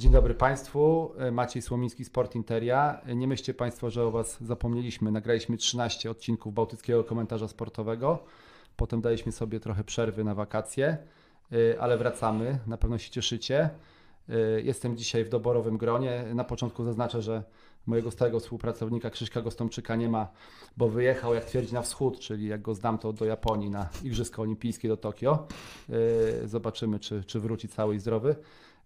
Dzień dobry Państwu, Maciej Słomiński, Sport Interia. Nie myślcie Państwo, że o Was zapomnieliśmy. Nagraliśmy 13 odcinków Bałtyckiego Komentarza Sportowego. Potem daliśmy sobie trochę przerwy na wakacje, ale wracamy. Na pewno się cieszycie. Jestem dzisiaj w doborowym gronie. Na początku zaznaczę, że mojego stałego współpracownika Krzyśka Gostomczyka nie ma, bo wyjechał, jak twierdzi, na wschód, czyli jak go znam, to do Japonii na Igrzyska Olimpijskie do Tokio. Zobaczymy, czy, czy wróci cały i zdrowy.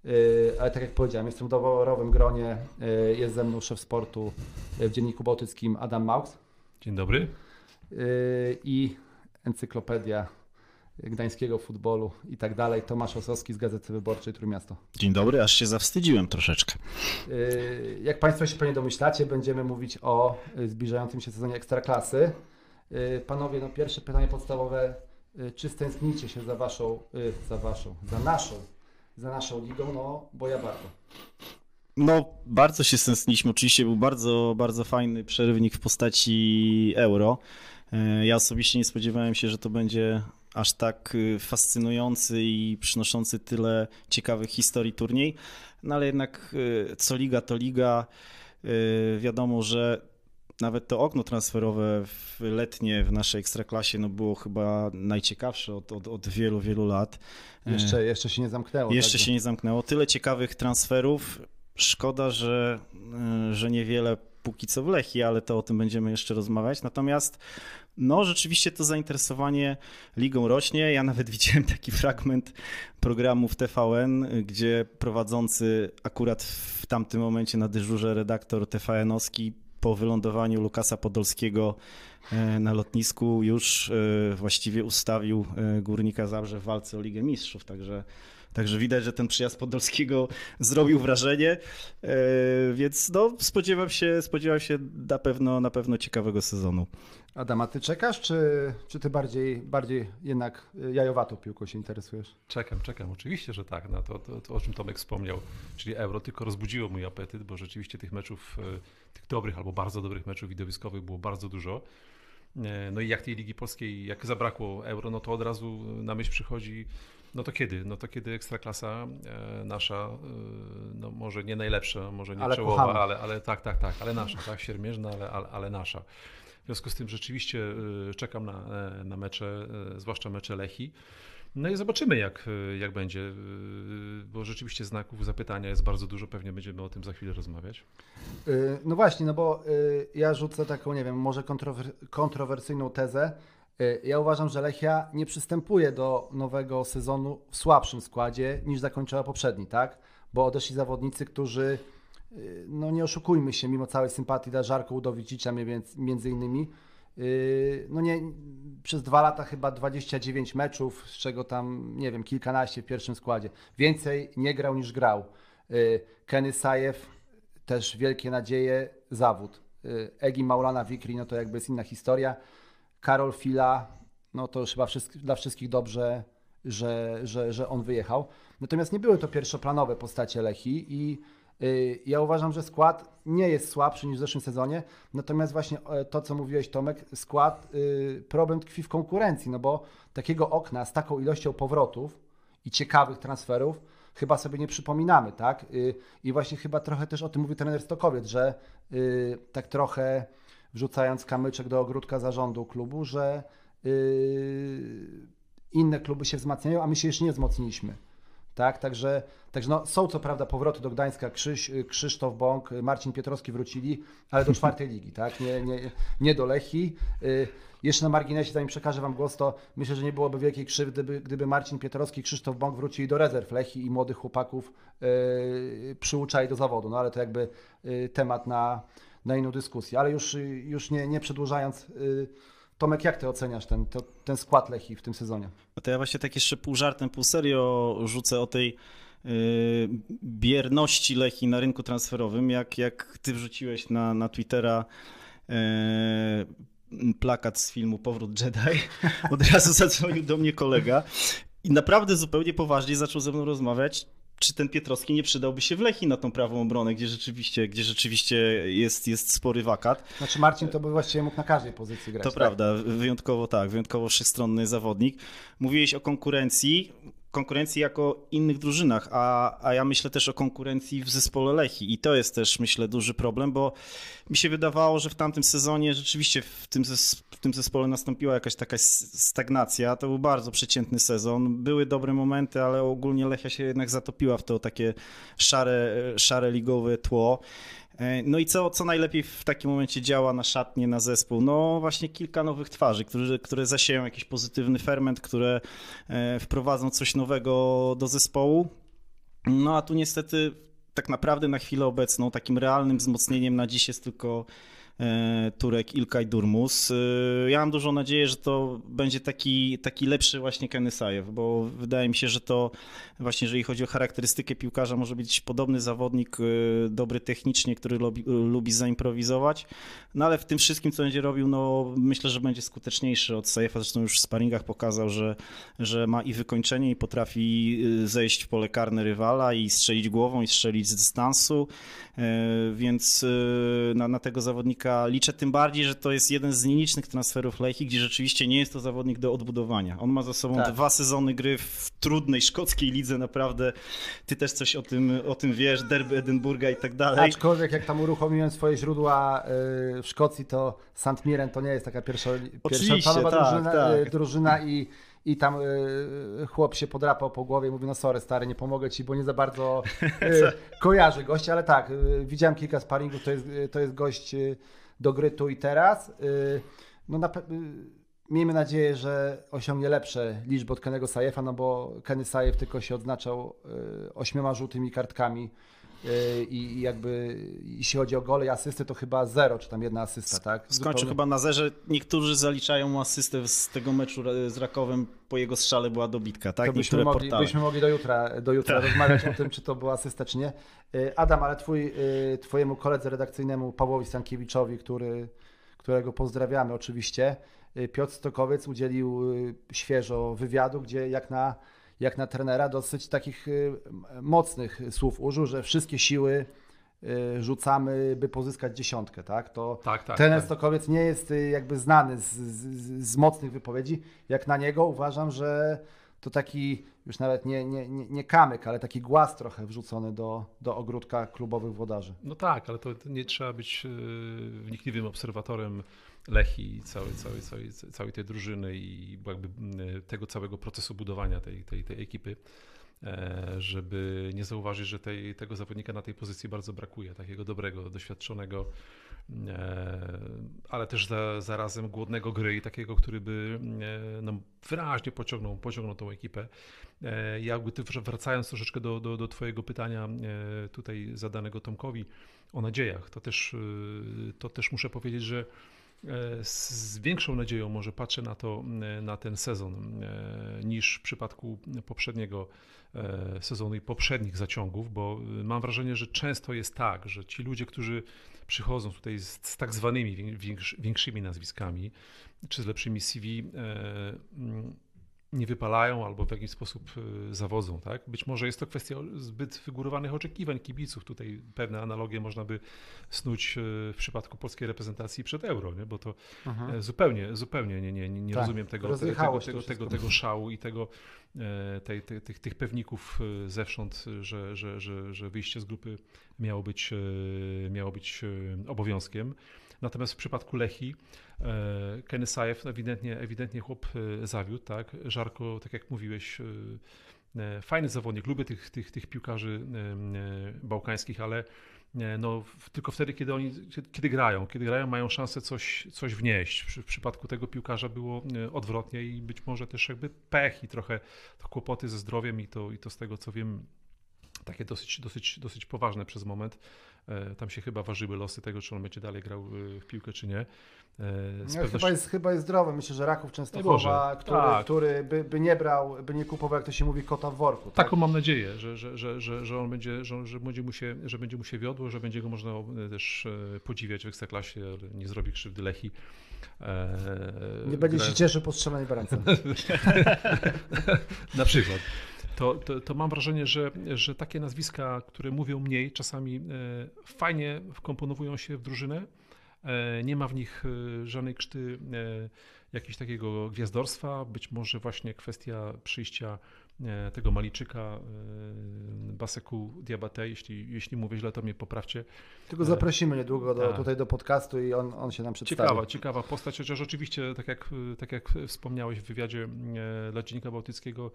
Yy, ale tak jak powiedziałem, jestem w doborowym gronie. Yy, jest ze mną szef sportu w Dzienniku Bałtyckim Adam Maux. Dzień dobry. I encyklopedia gdańskiego futbolu i tak dalej. Tomasz Osowski z Gazety Wyborczej Trójmiasto. Dzień dobry, aż się zawstydziłem troszeczkę. Jak Państwo się pewnie domyślacie, będziemy mówić o zbliżającym się sezonie Ekstraklasy. Panowie, no pierwsze pytanie podstawowe. Czy stęsknicie się za Waszą, za Waszą, za naszą za naszą ligą, no bo ja bardzo. No, bardzo się stęskniliśmy. Oczywiście był bardzo, bardzo fajny przerywnik w postaci euro. E, ja osobiście nie spodziewałem się, że to będzie aż tak y, fascynujący i przynoszący tyle ciekawych historii turniej. No ale jednak y, co liga, to liga. Y, wiadomo, że nawet to okno transferowe w letnie w naszej ekstraklasie no było chyba najciekawsze od, od, od wielu, wielu lat. Jeszcze, jeszcze się nie zamknęło. Jeszcze tak? się nie zamknęło. Tyle ciekawych transferów. Szkoda, że, e, że niewiele póki co w Lechi, ale to o tym będziemy jeszcze rozmawiać. Natomiast no rzeczywiście to zainteresowanie ligą rośnie. Ja nawet widziałem taki fragment programu w TVN, gdzie prowadzący akurat w tamtym momencie na dyżurze redaktor TVN-owski po wylądowaniu Lukasa Podolskiego e, na lotnisku już e, właściwie ustawił e, Górnika Zabrze w walce o Ligę Mistrzów, także Także widać, że ten przyjazd Podolskiego zrobił wrażenie, więc no, spodziewam się, spodziewam się na pewno, na pewno ciekawego sezonu. Adam, a ty czekasz, czy, czy ty bardziej, bardziej jednak jajowatą piłką się interesujesz? Czekam, czekam, oczywiście, że tak, na to, to, to o czym Tomek wspomniał, czyli euro tylko rozbudziło mój apetyt, bo rzeczywiście tych meczów tych dobrych albo bardzo dobrych meczów widowiskowych było bardzo dużo. E, no i jak tej Ligi Polskiej, jak zabrakło euro, no to od razu na myśl przychodzi, no to kiedy? No to kiedy Ekstraklasa nasza, no może nie najlepsza, może nie ale czołowa, ale, ale tak, tak, tak, ale nasza, tak, siermierzna, ale, ale, ale nasza. W związku z tym rzeczywiście czekam na, na mecze, zwłaszcza mecze Lechi. No i zobaczymy, jak, jak będzie, bo rzeczywiście znaków zapytania jest bardzo dużo, pewnie będziemy o tym za chwilę rozmawiać. Y, no właśnie, no bo y, ja rzucę taką, nie wiem, może kontrower kontrowersyjną tezę. Y, ja uważam, że Lechia nie przystępuje do nowego sezonu w słabszym składzie niż zakończyła poprzedni, tak? Bo odeszli zawodnicy, którzy, no nie oszukujmy się, mimo całej sympatii dla Żarko Udowicicza między innymi, Yy, no nie, przez dwa lata chyba 29 meczów, z czego tam, nie wiem, kilkanaście w pierwszym składzie. Więcej nie grał niż grał. Yy, Kenny Sajew, też wielkie nadzieje, zawód. Egi Maulana Wikri, no to jakby jest inna historia. Karol Fila, no to już chyba dla wszystkich dobrze, że, że, że on wyjechał. Natomiast nie były to pierwszoplanowe postacie Lechi i Y, ja uważam, że skład nie jest słabszy niż w zeszłym sezonie, natomiast właśnie e, to, co mówiłeś Tomek, skład, y, problem tkwi w konkurencji, no bo takiego okna z taką ilością powrotów i ciekawych transferów chyba sobie nie przypominamy, tak? Y, I właśnie chyba trochę też o tym mówi trener Stokowiec, że tak trochę wrzucając kamyczek do ogródka zarządu klubu, że inne kluby się wzmacniają, a my się jeszcze nie wzmocniliśmy. Tak, także, także no, są co prawda powroty do Gdańska, Krzyś, Krzysztof Bąk, Marcin Piotrowski wrócili, ale do czwartej ligi, tak? nie, nie, nie do Lechi. Y, jeszcze na marginesie, zanim przekażę Wam głos, to myślę, że nie byłoby wielkiej krzywdy, gdyby, gdyby Marcin Piotrowski i Krzysztof Bąk wrócili do rezerw Lechi i młodych chłopaków yy, przyuczali do zawodu. No ale to jakby yy, temat na, na inną dyskusję. Ale już, już nie, nie przedłużając, yy, Tomek, jak ty oceniasz ten, to, ten skład Lechi w tym sezonie? No to ja właśnie tak jeszcze pół żartem, pół serio rzucę o tej yy, bierności Lechi na rynku transferowym, jak, jak ty wrzuciłeś na, na Twittera yy, plakat z filmu Powrót Jedi. Od razu zadzwonił do mnie kolega i naprawdę zupełnie poważnie zaczął ze mną rozmawiać, czy ten Pietrowski nie przydałby się w Lechi na tą prawą obronę, gdzie rzeczywiście, gdzie rzeczywiście jest, jest spory wakat. Znaczy Marcin to by właściwie mógł na każdej pozycji grać. To tak? prawda, wyjątkowo tak, wyjątkowo wszechstronny zawodnik. Mówiłeś o konkurencji, konkurencji jako innych drużynach, a, a ja myślę też o konkurencji w zespole Lechi. I to jest też myślę duży problem, bo mi się wydawało, że w tamtym sezonie rzeczywiście w tym, w tym zespole nastąpiła jakaś taka stagnacja, to był bardzo przeciętny sezon, były dobre momenty, ale ogólnie Lechia się jednak zatopiła w to takie szare, szare ligowe tło. E, no i co, co najlepiej w takim momencie działa na szatnie, na zespół? No właśnie kilka nowych twarzy, które, które zasieją jakiś pozytywny ferment, które e, wprowadzą coś nowego do zespołu. No a tu niestety tak naprawdę na chwilę obecną takim realnym wzmocnieniem na dziś jest tylko Turek, Ilkay Durmus. E, ja mam dużą nadzieję, że to będzie taki, taki lepszy właśnie Kenysajew, bo wydaje mi się, że to właśnie jeżeli chodzi o charakterystykę piłkarza, może być podobny zawodnik, e, dobry technicznie, który lubi, lubi zaimprowizować, no ale w tym wszystkim, co będzie robił, no myślę, że będzie skuteczniejszy od Sajefa, zresztą już w sparingach pokazał, że, że ma i wykończenie i potrafi zejść w pole karne rywala i strzelić głową i strzelić z dystansu, więc na, na tego zawodnika liczę, tym bardziej, że to jest jeden z nielicznych transferów Lechi, gdzie rzeczywiście nie jest to zawodnik do odbudowania. On ma za sobą tak. dwa sezony gry w trudnej szkockiej lidze, naprawdę. Ty też coś o tym, o tym wiesz, derby Edynburga i tak dalej. Aczkolwiek jak tam uruchomiłem swoje źródła y, w Szkocji, to St. Mirren to nie jest taka pierwsza, pierwsza tak, drużyna, tak. drużyna i i tam y, chłop się podrapał po głowie i mówi, no sorry stary, nie pomogę ci, bo nie za bardzo y, kojarzy gościa, ale tak, y, widziałem kilka sparingów, to jest, to jest gość do gry tu i teraz. No na, miejmy nadzieję, że osiągnie lepsze liczby od Kennego Sajefa, no bo Kenny Sajef tylko się odznaczał ośmioma żółtymi kartkami i jakby jeśli chodzi o gole i asysty, to chyba zero, czy tam jedna asysta, tak? Skończył Zupełnie... chyba na zerze. Niektórzy zaliczają mu asystę z tego meczu z Rakowem, po jego strzale była dobitka, tak? To byśmy mogli, byśmy mogli do jutra, do jutra tak. rozmawiać o tym, czy to była asysta, czy nie. Y, Adam, ale twój, y, twojemu koledze redakcyjnemu Pawłowi Stankiewiczowi, który, którego pozdrawiamy oczywiście, Piotr Stokowiec udzielił świeżo wywiadu, gdzie jak na jak na trenera dosyć takich y, mocnych słów użył, że wszystkie siły y, rzucamy, by pozyskać dziesiątkę, tak? To tak, tak, trener tak. Stokowiec nie jest y, jakby znany z, z, z, mocnych wypowiedzi. Jak na niego uważam, że to taki już nawet nie, nie, nie, nie kamyk, ale taki głaz trochę wrzucony do, do ogródka klubowych włodarzy. No tak, ale to nie trzeba być wnikliwym obserwatorem Lechi, całej, całej, całej, całej tej drużyny i jakby tego całego procesu budowania tej, tej, tej ekipy, e, żeby nie zauważyć, że tej, tego zawodnika na tej pozycji bardzo brakuje, takiego dobrego, doświadczonego, e, ale też za, zarazem głodnego gry i takiego, który by e, no, wyraźnie pociągnął, pociągnął tą ekipę. Jakby wracając troszeczkę do, do, do Twojego pytania tutaj zadanego Tomkowi o nadziejach, to też, to też muszę powiedzieć, że E, z większą nadzieją może patrzę na to, e, na ten sezon e, niż w przypadku poprzedniego sezonu i poprzednich zaciągów, bo mam wrażenie, że często jest tak, że ci ludzie, którzy przychodzą tutaj z, z tak zwanymi większymi nazwiskami, czy z lepszymi CV, nie wypalają albo w jakiś sposób y, zawodzą. Tak? Być może jest to kwestia zbyt wygórowanych oczekiwań kibiców. Tutaj pewne analogie można by snuć y, w przypadku polskiej reprezentacji przed euro, nie? bo to mhm. zupełnie, zupełnie nie, nie, nie tak, rozumiem tego, tego, tego, tego, tego szału i tego, e, tej, tej, tych, tych pewników y, zewsząd, że, że, że, że wyjście z grupy miało być, miało być obowiązkiem. Natomiast w przypadku Lechi e, Kenny Sajew ewidentnie, ewidentnie chłop e, zawiódł, tak? Żarko, tak jak mówiłeś, e, fajny zawodnik, lubię tych, tych, tych piłkarzy bałkańskich, ale no, tylko wtedy, kiedy oni kiedy grają, kiedy grają, mają szansę coś, coś wnieść. W, przypadku tego piłkarza było odwrotnie i być może też jakby pech i trochę kłopoty ze zdrowiem i to, i to z tego co wiem, takie dosyć, dosyć, dosyć poważne przez moment. E, tam się chyba ważyły losy tego, czy on będzie dalej grał e, w piłkę, czy nie. E, z no, chyba, jest, chyba jest zdrowy. Myślę, że Raków Częstochowa, który, tak. który by, by nie brał, by nie kupował, jak to się mówi, kota w worku. Tak? Taką mam nadzieję, że, że, że, że, że on będzie, że, że, będzie mu się, że będzie mu się wiodło, że będzie go można też podziwiać w Ekstraklasie, nie zrobi krzywdy Lechi. Nie będzie się cieszył po strzelaniu bramce. Na przykład to, to, to, mam wrażenie, że, że takie nazwiska, które mówią mniej, czasami e, fajnie wkomponowują się w drużynę. E, nie ma w nich e, żadnej krzty jakiegoś takiego gwiazdorstwa, być może właśnie kwestia przyjścia tego Maliczyka, e, Baseku Diabate, jeśli, jeśli mówię źle, to mnie poprawcie. Tylko zaprosimy niedługo do, tak. tutaj do podcastu i on, on się nam przedstawi. Ciekawa, ciekawa postać, chociaż oczywiście, tak jak, tak jak wspomniałeś w wywiadzie dla Dziennika Bałtyckiego,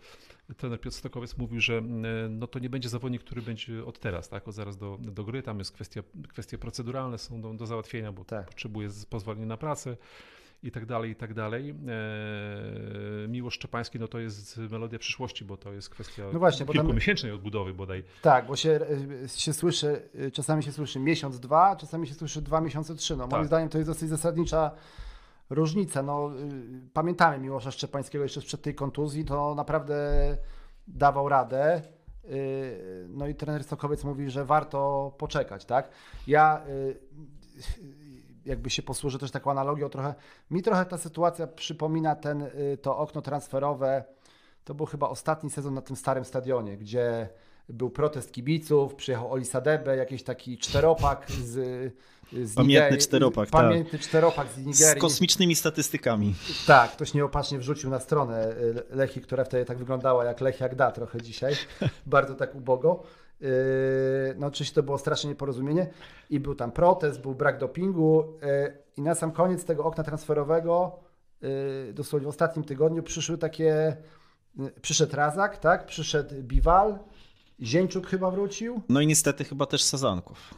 trener Piotr Stokowiec mówił, że no to nie będzie zawodnik, który będzie od teraz, tak, od zaraz do, do gry, tam jest kwestia, kwestie proceduralne są do, do załatwienia, bo tak. potrzebuje pozwolenia na pracę i tak dalej, i tak dalej. Eee, Miłosz Szczepański, no to jest melodia przyszłości, bo to jest kwestia no właśnie, kilkumiesięcznej tam... odbudowy bodaj. Tak, bo się, się słyszy, czasami się słyszy miesiąc, dwa, czasami się słyszy dwa miesiące, trzy. No, tak. Moim zdaniem to jest dosyć zasadnicza różnica. No, pamiętamy Miłosza Szczepańskiego jeszcze sprzed tej kontuzji, to naprawdę dawał radę. No i trener Stokowiec mówi, że warto poczekać, tak? Ja jakby się posłużę też taką analogią trochę. Mi trochę ta sytuacja przypomina ten, y, to okno transferowe. To był chyba ostatni sezon na tym starym stadionie, gdzie był protest kibiców, przyjechał Oli Sadebe, jakiś taki czteropak z, z Pamiętny Nigerii, czteropak, Pamiętny tak. czteropak z Nigerii. Z kosmicznymi statystykami. Tak, ktoś nieopatrznie wrzucił na stronę y, Lechi, która wtedy tak wyglądała jak Lech jak da trochę dzisiaj. Bardzo tak ubogo. Yy, no oczywiście to było straszne nieporozumienie i był tam protest, był brak dopingu yy, i na sam koniec tego okna transferowego, yy, dosłownie w ostatnim tygodniu przyszły takie, przyszedł Razak, tak, przyszedł Biwal, Zieńczuk chyba wrócił. No i niestety chyba też Sazanków.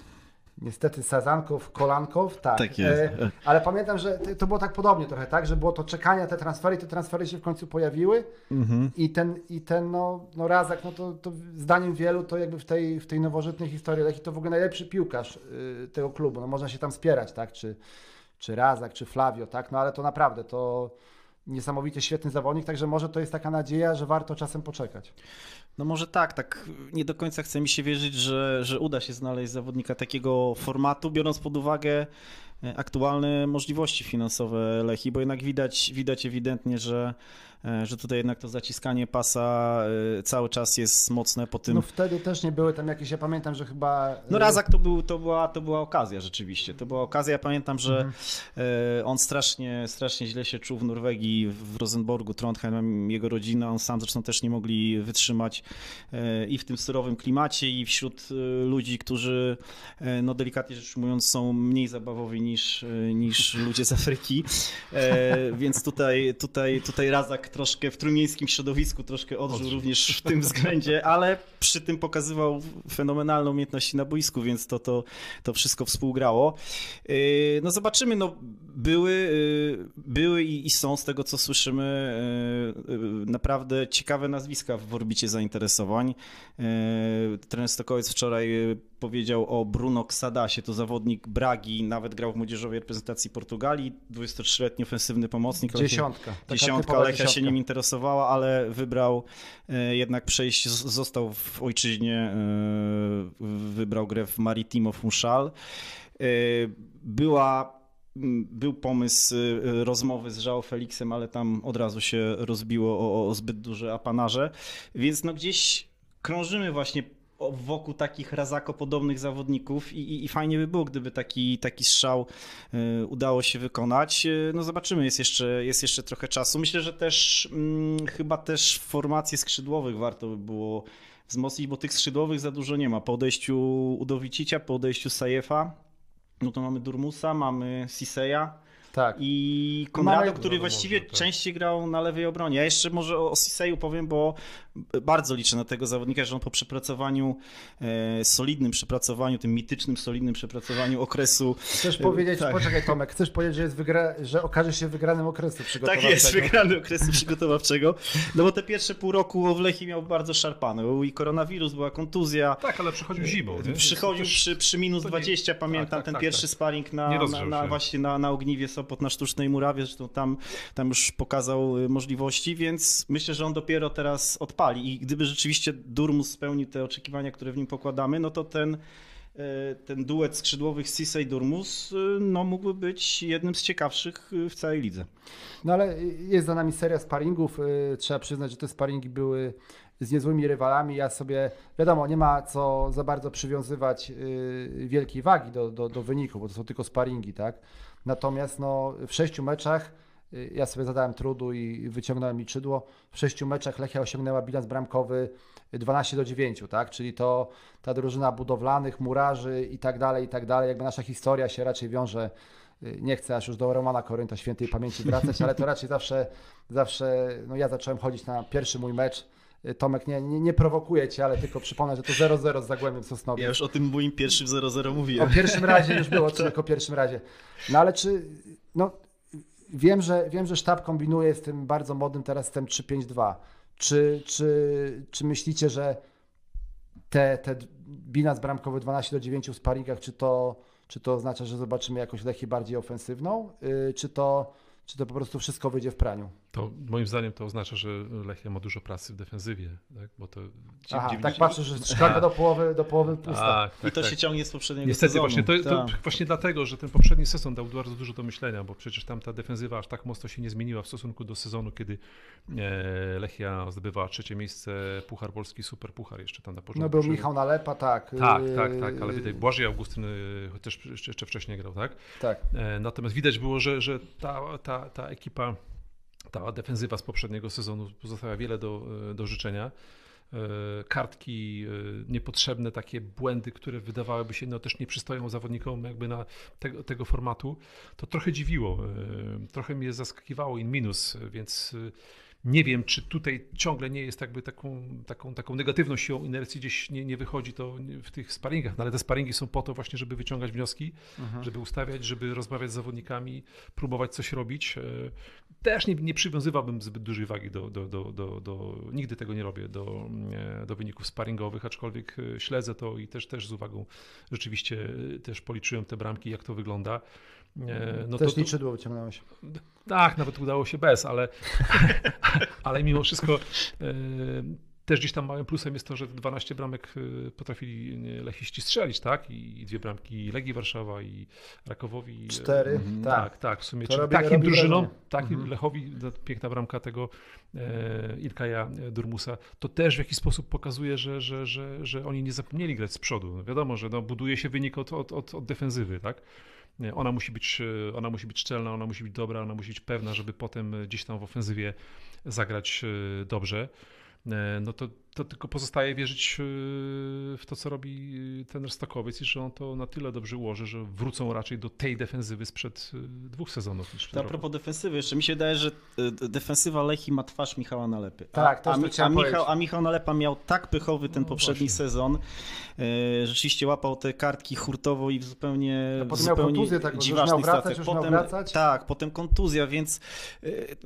Niestety Sazanków, Kolanków, tak. Tak jest. E, ale pamiętam, że to było tak podobnie trochę, tak, że było to czekanie, te transfery, te transfery się w końcu pojawiły mhm. i ten, i ten no, no Razak, no to, to zdaniem wielu to jakby w tej, w tej nowożytnej historii Lechi to w ogóle najlepszy piłkarz y, tego klubu, no można się tam spierać, tak, czy, czy Razak, czy Flavio, tak, no ale to naprawdę to niesamowicie świetny zawodnik, także może to jest taka nadzieja, że warto czasem poczekać. No może tak, tak nie do końca chce mi się wierzyć, że, że uda się znaleźć zawodnika takiego formatu, biorąc pod uwagę e, aktualne możliwości finansowe Lechi, bo jednak widać, widać ewidentnie, że że tutaj jednak to zaciskanie pasa e, cały czas jest mocne po tym. No wtedy też nie były tam jakieś, ja pamiętam, że chyba... No Razak to, był, to, była, to była okazja rzeczywiście, to była okazja, ja pamiętam, że mhm. E, on strasznie, strasznie źle się czuł w Norwegii, w Rosenborgu, Trondheim, jego rodzina, on sam zresztą też nie mogli wytrzymać i w tym surowym klimacie i wśród ludzi, którzy no delikatnie rzecz ujmując są mniej zabawowi niż, niż ludzie z Afryki, więc tutaj, tutaj, tutaj Razak troszkę w trójmiejskim środowisku troszkę odżył również w tym względzie, ale przy tym pokazywał fenomenalne umiejętności na boisku, więc to, to, to wszystko współgrało. Yy, no zobaczymy, no były, yy, były i są z tego co słyszymy yy, naprawdę ciekawe nazwiska w orbicie zainteresowań. Trener Stokowiec wczoraj powiedział o Bruno Ksadasie, to zawodnik Bragi, nawet grał w młodzieżowej reprezentacji Portugalii, 23-letni ofensywny pomocnik. Dziesiątka. Dziesiątka, Lechia się nim interesowała, ale wybrał e, jednak przejść, został w ojczyźnie, e, wybrał grę w Maritimo Funchal. E, była był pomysł rozmowy z Żao Felixem, ale tam od razu się rozbiło o, o zbyt duże apanarze, więc no gdzieś krążymy właśnie wokół takich razako-podobnych zawodników i, i, i, fajnie by było, gdyby taki, taki strzał y, udało się wykonać. Y, no zobaczymy, jest jeszcze, jest jeszcze trochę czasu. Myślę, że też mm, chyba też formacje skrzydłowych warto by było wzmocnić, bo tych skrzydłowych za dużo nie ma. Po odejściu Udowicicia, po odejściu Sajefa, no to mamy Durmusa, mamy Siseja, tak. I Konrado, który właściwie tak. częściej grał na lewej obronie. Ja jeszcze może o Siseju powiem, bo bardzo liczę na tego zawodnika, że on po przepracowaniu, e, solidnym przepracowaniu, tym mitycznym, solidnym przepracowaniu okresu. Chcesz e, powiedzieć, tak. poczekaj Tomek, chcesz powiedzieć, że, jest wygra, że okaże się wygranym okresu przygotowawczego? Tak jest, wygrany okresu przygotowawczego. No bo te pierwsze pół roku w Lechii miał bardzo szarpane. Był i koronawirus, była kontuzja. Tak, ale przychodził zimą. Nie? Przychodził przy, przy minus 20, pamiętam, tak, tak, ten tak, pierwszy tak. sparring na, na, na, właśnie na, na Ogniwie Sopot na Sztucznej Murawie, zresztą tam, tam już pokazał y, możliwości, więc myślę, że on dopiero teraz odpali i gdyby rzeczywiście Durmus spełnił te oczekiwania, które w nim pokładamy, no to ten y, ten duet skrzydłowych Sisej Durmus y, no, mógłby być jednym z ciekawszych w całej lidze. No ale jest za nami seria sparingów. Trzeba przyznać, że te sparingi były z niezłymi rywalami. Ja sobie, wiadomo, nie ma co za bardzo przywiązywać wielkiej wagi do, do, do wyniku, bo to są tylko sparingi, tak? Natomiast no, w sześciu meczach y, ja sobie zadałem trudu i wyciągnąłem liczydło. W sześciu meczach Lechia osiągnęła bilans bramkowy 12 do 9, tak? Czyli to ta drużyna budowlanych, murarzy i tak dalej, i tak dalej. Jakby nasza historia się raczej wiąże, y, nie chcę aż już do Romana Korynta świętej pamięci wracać, ale to raczej zawsze, zawsze, no ja zacząłem chodzić na pierwszy mój mecz. Y, Tomek, nie, nie, nie prowokuje cię, ale tylko przypomnę, że to 0-0 z Zagłębiem Sosnowiec. Ja już o tym moim pierwszym 0-0 O mówiłem. pierwszym razie już było, czy tylko o pierwszym razie. No ale czy, no wiem, że, wiem, że sztab kombinuje z tym bardzo modnym teraz system 3-5-2. Czy, czy, czy myślicie, że te, te bilans bramkowy 12 do 9 w sparingach, czy to, czy to oznacza, że zobaczymy jakąś Lechię bardziej ofensywną, yy, czy to, czy to po prostu wszystko wyjdzie w praniu? To moim zdaniem to oznacza, że Lechia ma dużo pracy w defensywie, tak? bo to... Aha, dziewięć- tak patrzę, że szklanka do połowy, do połowy pusta. Tak, tak, I to tak. się ciągnie z poprzedniego Niestety sezonu. właśnie, to, to Tak. właśnie dlatego, że ten poprzedni sezon dał bardzo dużo do myślenia, bo przecież tam ta defensywa aż tak mocno się nie zmieniła w stosunku do sezonu, kiedy e, Lechia zdobywała trzecie miejsce, Puchar Polski, Super Puchar jeszcze tam na początku. No był Michał Nalepa, tak. Tak, yy, tak, tak, ale widać Błażej Augustyn e, też jeszcze wcześniej grał, tak? Tak. E, Natomiast widać było, że, że ta, ta, ta ekipa, ta defensywa z poprzedniego sezonu pozostawia wiele do, e, do życzenia. E, Kartki e, niepotrzebne, takie błędy, które wydawałyby się no, też nie przystoją zawodnikom jakby na tego, tego formatu, to trochę dziwiło. Trochę mnie zaskakiwało in minus, więc nie wiem, czy tutaj ciągle nie jest jakby taką, taką, taką negatywną siłą inercji, gdzieś nie, nie wychodzi to w tych sparingach, no ale te sparingi są po to właśnie, żeby wyciągać wnioski, żeby ustawiać, żeby rozmawiać z zawodnikami, próbować coś robić. E, Też nie, nie przywiązywałbym zbyt dużej wagi do, do, do, do, do nigdy tego nie robię, do, e, do wyników sparingowych, aczkolwiek e, śledzę to i też, też z uwagą rzeczywiście też policzyłem te bramki, jak to wygląda. E, No Też to, liczydło wyciągnąłeś. tak, nawet udało się bez, ale, ale mimo wszystko e, też gdzieś tam małym plusem jest to, że te 12 bramek e, potrafili lechiści strzelić, tak? I dwie bramki Legii Warszawa i Rakowowi. Cztery, Mhm. tak. tak, tak, w sumie. To Czyli takim robi drużynom, takim Mhm. Lechowi, piękna bramka tego e, Ilkaja Durmusa, to też w jakiś sposób pokazuje, że, że, że, że oni nie zapomnieli grać z przodu. No wiadomo, że no, buduje się wynik od, od, od, od defensywy, tak? Ona musi, być, e, ona musi być szczelna, ona musi być dobra, ona musi być pewna, żeby potem gdzieś tam w ofensywie zagrać e, dobrze. E, No to, to tylko pozostaje wierzyć e, w to, co robi ten Stokowiec i że on to na tyle dobrze ułoży, że wrócą raczej do tej defensywy sprzed e, dwóch sezonów niż A roku. propos defensywy, jeszcze mi się wydaje, że defensywa Lechi ma twarz Michała Nalepy. Tak, a, a, to Mi- a, chciałem Michał, a Michał Nalepa miał tak pychowy ten No poprzedni właśnie. sezon. Rzeczywiście łapał te kartki hurtowo i w zupełnie, A w potem miał zupełnie kontuzję, tak, dziwacznych miał wracać, już miał potem, wracać. Tak, potem kontuzja, więc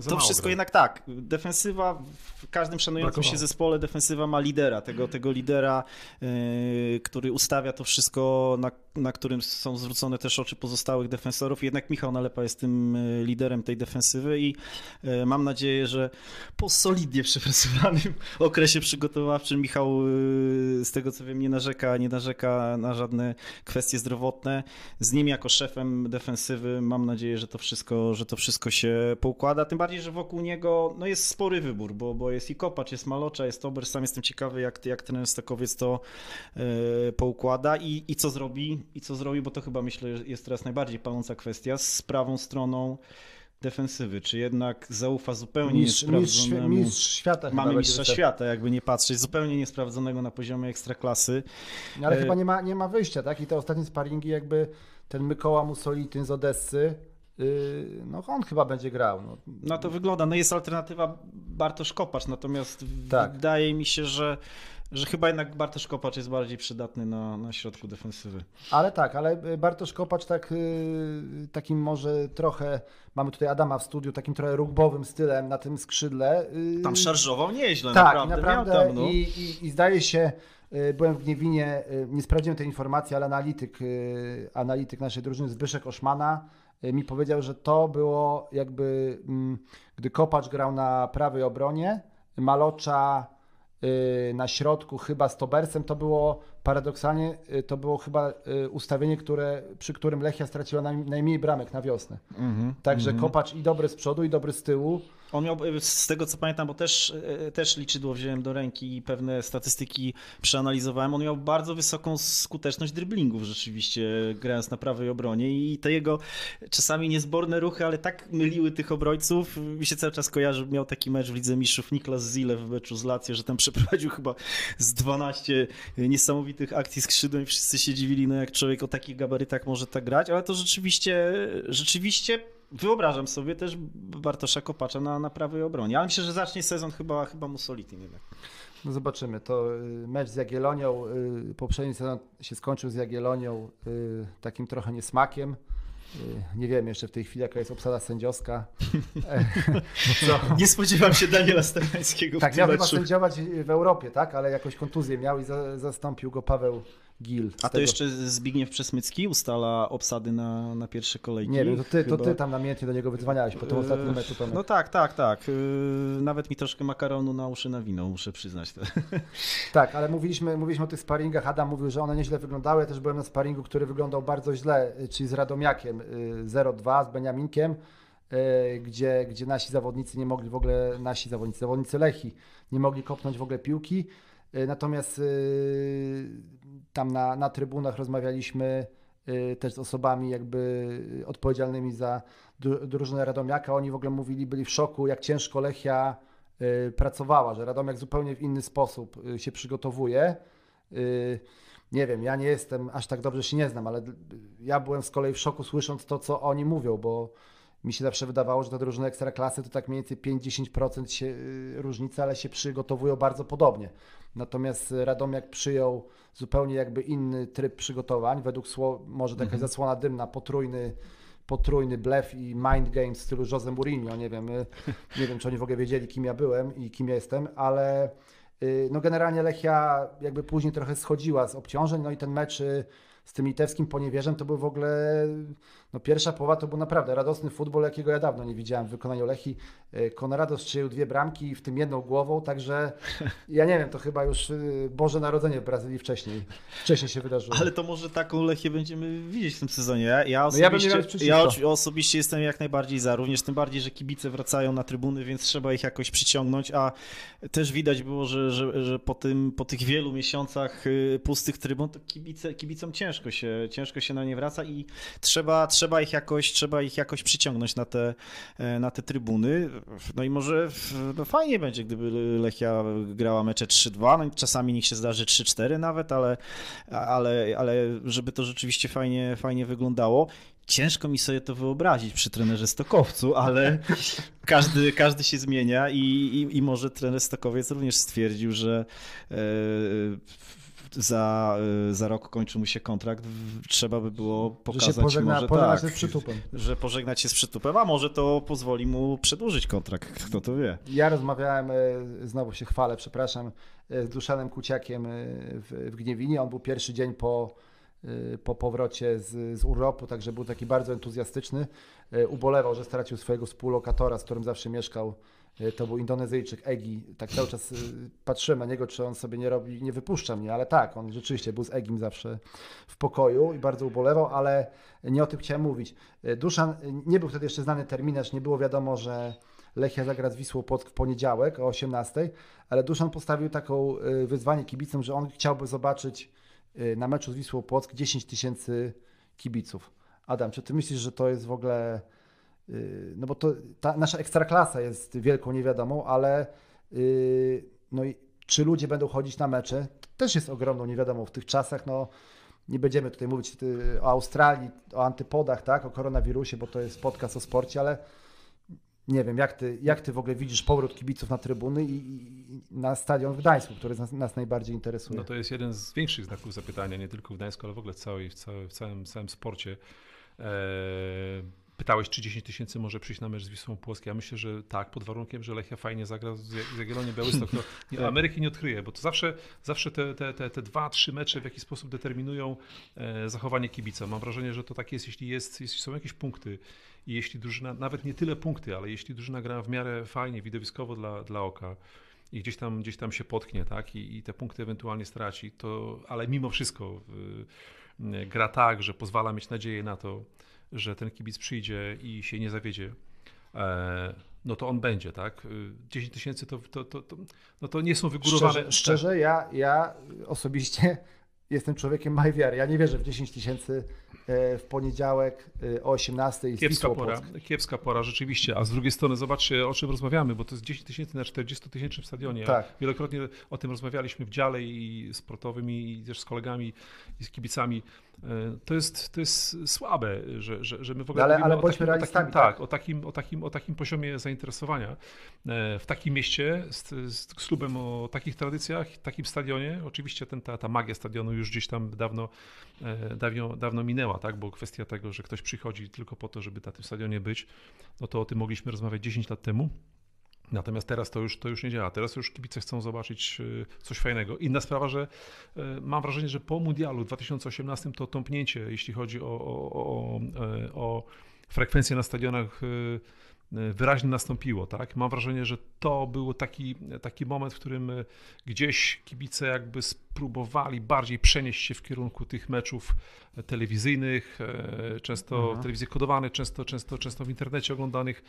to wszystko grał. jednak tak. Defensywa w każdym szanującym się Brakowało. zespole defensywa ma lidera, tego, tego lidera, y, który ustawia to wszystko, na, na którym są zwrócone też oczy pozostałych defensorów. Jednak Michał Nalepa jest tym y, liderem tej defensywy i y, mam nadzieję, że po solidnie przepracowanym okresie przygotowawczym Michał z tego co wiem nie narzeka, nie narzeka na żadne kwestie zdrowotne. Z nim jako szefem defensywy mam nadzieję, że to wszystko, że to wszystko się poukłada. Tym bardziej, że wokół niego no jest spory wybór, bo, bo jest i Kopacz, jest Malocza, jest Ober. Sam jestem ciekawy, jak, jak ten Stokowiec to e, poukłada i, i co zrobi, i co zrobi, bo to chyba myślę że jest teraz najbardziej paląca kwestia z prawą stroną defensywy. Czy jednak zaufa zupełnie Mistrz, niesprawdzonemu... mistrz świata Mamy mistrza świata, jakby nie patrzeć, zupełnie niesprawdzonego na poziomie ekstraklasy. No, Ale E, chyba nie ma, nie ma wyjścia, tak? I te ostatnie sparingi jakby ten Mykoła Mussolityn z Odessy, yy, no on chyba będzie grał. No. No to wygląda. No jest alternatywa Bartosz Kopacz, natomiast Tak. wydaje mi się, że, że chyba jednak Bartosz Kopacz jest bardziej przydatny na, na środku defensywy. Ale tak, ale Bartosz Kopacz tak, yy, takim może trochę, mamy tutaj Adama w studiu, takim trochę rugbowym stylem na tym skrzydle. yy, Tam szarżował nieźle, Tak, naprawdę. naprawdę. Tam, no. I, i, I zdaje się, y, byłem w Gniewinie, y, nie sprawdziłem tej informacji, ale analityk, y, analityk naszej drużyny Zbyszek Oszmana y, mi powiedział, że to było jakby, mm, gdy Kopacz grał na prawej obronie, Malocza y, na środku chyba z Tobersem, to było paradoksalnie, y, to było chyba y, ustawienie, które, przy którym Lechia straciła naj, najmniej bramek na wiosnę. Mhm, Także mhm. Kopacz i dobry z przodu, i dobry z tyłu. On miał, z tego co pamiętam, bo też, też liczydło wziąłem do ręki i pewne statystyki przeanalizowałem, on miał bardzo wysoką skuteczność driblingów rzeczywiście, grając na prawej obronie i te jego czasami niezborne ruchy, ale tak myliły tych obrońców. Mi się cały czas kojarzy, miał taki mecz w Lidze Mistrzów Niklas Zile w meczu z Lazio, że tam przeprowadził chyba z 12 niesamowitych akcji skrzydłem i wszyscy się dziwili, no jak człowiek o takich gabarytach może tak grać, ale to rzeczywiście, rzeczywiście wyobrażam sobie też Bartosza Kopacza na, na prawej obronie, ale myślę, że zacznie sezon chyba, chyba Mussolitin jednak. No zobaczymy. To y, mecz z Jagiellonią, y, poprzedni sezon się skończył z Jagiellonią y, takim trochę niesmakiem. Nie wiem jeszcze w tej chwili, jaka jest obsada sędziowska. Nie spodziewam się Daniela Stefańskiego. Tak, miał chyba sędziować w Europie, tak? ale jakąś kontuzję miał i za, zastąpił go Paweł Gil. A to tego... jeszcze Zbigniew Przesmycki ustala obsady na, na pierwsze kolejki? Nie wiem, to ty, to ty tam namiętnie do niego wydzwaniałeś po tym ostatnim meczu. Tomek. No tak, tak, tak. Yy, nawet mi troszkę makaronu na uszy nawinął, muszę przyznać. Tak, ale mówiliśmy, mówiliśmy o tych sparingach. Adam mówił, że one nieźle wyglądały. Ja też byłem na sparingu, który wyglądał bardzo źle, czyli z Radomiakiem 0-2, yy, z Beniaminkiem yy, gdzie, gdzie nasi zawodnicy nie mogli w ogóle, nasi zawodnicy, zawodnicy Lechi nie mogli kopnąć w ogóle piłki. Natomiast tam na, na trybunach rozmawialiśmy y, też z osobami jakby odpowiedzialnymi za drużynę Radomiaka. Oni w ogóle mówili, byli w szoku, jak ciężko Lechia pracowała, że Radomiak zupełnie w inny sposób się przygotowuje. Nie wiem, ja nie jestem, aż tak dobrze się nie znam, ale ja byłem z kolei w szoku słysząc to, co oni mówią, bo mi się zawsze wydawało, że te drużyny ekstraklasy to tak mniej więcej 5-10% się różnica, ale się przygotowują bardzo podobnie. Natomiast Radomiak przyjął zupełnie jakby inny tryb przygotowań, według może jakaś mhm. zasłona dymna, potrójny, potrójny blef i mind games w stylu Jose Mourinho, nie wiem, y, nie wiem czy oni w ogóle wiedzieli kim ja byłem i kim ja jestem, ale y, no generalnie Lechia jakby później trochę schodziła z obciążeń, no i ten mecz y, z tym litewskim poniewierzem to był w ogóle, no pierwsza połowa to był naprawdę radosny futbol, jakiego ja dawno nie widziałem w wykonaniu Lechi. E, Konrado strzelił dwie bramki, w tym jedną głową, także ja nie wiem, to chyba już e, Boże Narodzenie w Brazylii wcześniej, wcześniej się wydarzyło. Ale to może taką Lechię będziemy widzieć w tym sezonie. Ja, osobiście, no ja, ja osobiście jestem jak najbardziej za, również tym bardziej, że kibice wracają na trybuny, więc trzeba ich jakoś przyciągnąć, a też widać było, że, że, że po, tym, po tych wielu miesiącach y, pustych trybun, to kibice, kibicom ciężko ciężko się, ciężko się na nie wraca i trzeba, trzeba, ich jakoś, trzeba ich jakoś przyciągnąć na te, e, na te trybuny. No i może no fajnie będzie, gdyby Lechia grała mecze 3-2, no czasami niech się zdarzy 3-4 nawet, ale, ale, ale żeby to rzeczywiście fajnie, fajnie wyglądało. Ciężko mi sobie to wyobrazić przy trenerze Stokowcu, ale każdy, każdy się zmienia i, i, i może trener Stokowiec również stwierdził, że e, za, y, za rok kończy mu się kontrakt, trzeba by było pokazać że pożegna, może pożegnać tak, się z przytupem. Że pożegnać się z przytupem, a może to pozwoli mu przedłużyć kontrakt, kto to wie. Ja rozmawiałem, y, znowu się chwalę, przepraszam, y, z Duszanem Kuciakiem w, w Gniewinie. On był pierwszy dzień po, po powrocie z, z urlopu, także był taki bardzo entuzjastyczny. Ubolewał, że stracił swojego współlokatora, z którym zawsze mieszkał to był Indonezyjczyk Egi. Tak cały czas e, patrzyłem na niego, czy on sobie nie robi, nie wypuszcza mnie, ale tak, on rzeczywiście był z Egim zawsze w pokoju i bardzo ubolewał, ale nie o tym chciałem mówić. E, Duszan, nie był wtedy jeszcze znany terminarz, nie było wiadomo, że Lechia zagra z Wisłą Płock w poniedziałek o 18, ale Duszan postawił taką wyzwanie kibicom, że on chciałby zobaczyć na meczu z Wisłą Płock 10 tysięcy kibiców. Adam, czy ty myślisz, że to jest w ogóle no bo to ta nasza ekstraklasa jest wielką niewiadomą, ale y, no i czy ludzie będą chodzić na mecze, też jest ogromną niewiadomą w tych czasach, no nie będziemy tutaj mówić y, o Australii, o antypodach, tak, o koronawirusie, bo to jest podcast o sporcie, ale nie wiem, jak ty, jak ty w ogóle widzisz powrót kibiców na trybuny i, i na stadion w Gdańsku, który nas, nas, najbardziej interesuje? No to jest jeden z większych znaków zapytania, nie tylko w Gdańsku, ale w ogóle w, całej, w, w całym, całym sporcie. Eee Pytałeś, czy 10 tysięcy może przyjść na mecz z Wisłą Płoskie. Ja myślę, że tak, pod warunkiem, że Lechia fajnie zagra z Jagiellonią Białystok. To nie. Ameryki nie odkryje, bo to zawsze, zawsze te, te, te, te dwa, trzy mecze w jakiś sposób determinują e, zachowanie kibica. Mam wrażenie, że to tak jest, jeśli, jest, jeśli są jakieś punkty i jeśli drużyna, nawet nie tyle punkty, ale jeśli drużyna gra w miarę fajnie, widowiskowo dla, dla oka, i gdzieś tam, gdzieś tam się potknie, tak, I, i te punkty ewentualnie straci, to, ale mimo wszystko y, gra tak, że pozwala mieć nadzieję na to, że ten kibic przyjdzie i się nie zawiedzie. no to on będzie, tak? 10 tysięcy to, to, to, to, no to nie są wygórowane. Szczerze, szczerze ja, ja osobiście jestem człowiekiem małej wiary. Ja nie wierzę w 10 tysięcy e, w poniedziałek e, o 18 i kiepska pora, kiepska pora, rzeczywiście. A z drugiej strony zobaczcie, o czym rozmawiamy, bo to jest 10 tysięcy na 40 tysięcznym stadionie. Tak. Wielokrotnie o tym rozmawialiśmy w dziale i sportowym i też z kolegami i z kibicami. E, to jest, to jest słabe, że, że, że my w ogóle ale, ale o, takim, o, takim, tak, tak, o, takim, o, takim, o takim poziomie zainteresowania w takim mieście z, z klubem o takich tradycjach, takim stadionie. Oczywiście ten, ta, ta magia stadionu już gdzieś tam dawno, e, dawno, dawno minęła, tak? bo kwestia tego, że ktoś przychodzi tylko po to, żeby na tym stadionie być, no to o tym mogliśmy rozmawiać 10 lat temu. Natomiast teraz to już, to już nie działa. Teraz już kibice chcą zobaczyć e, coś fajnego. Inna sprawa, że e, mam wrażenie, że po Mundialu 2018 to tąpnięcie, jeśli chodzi o, o, o, o frekwencję na stadionach E, wyraźnie nastąpiło. Tak? Mam wrażenie, że to był taki, taki moment, w którym e, gdzieś kibice jakby spróbowali bardziej przenieść się w kierunku tych meczów telewizyjnych, e, często mhm. w telewizji kodowanych, często, często, często w internecie oglądanych,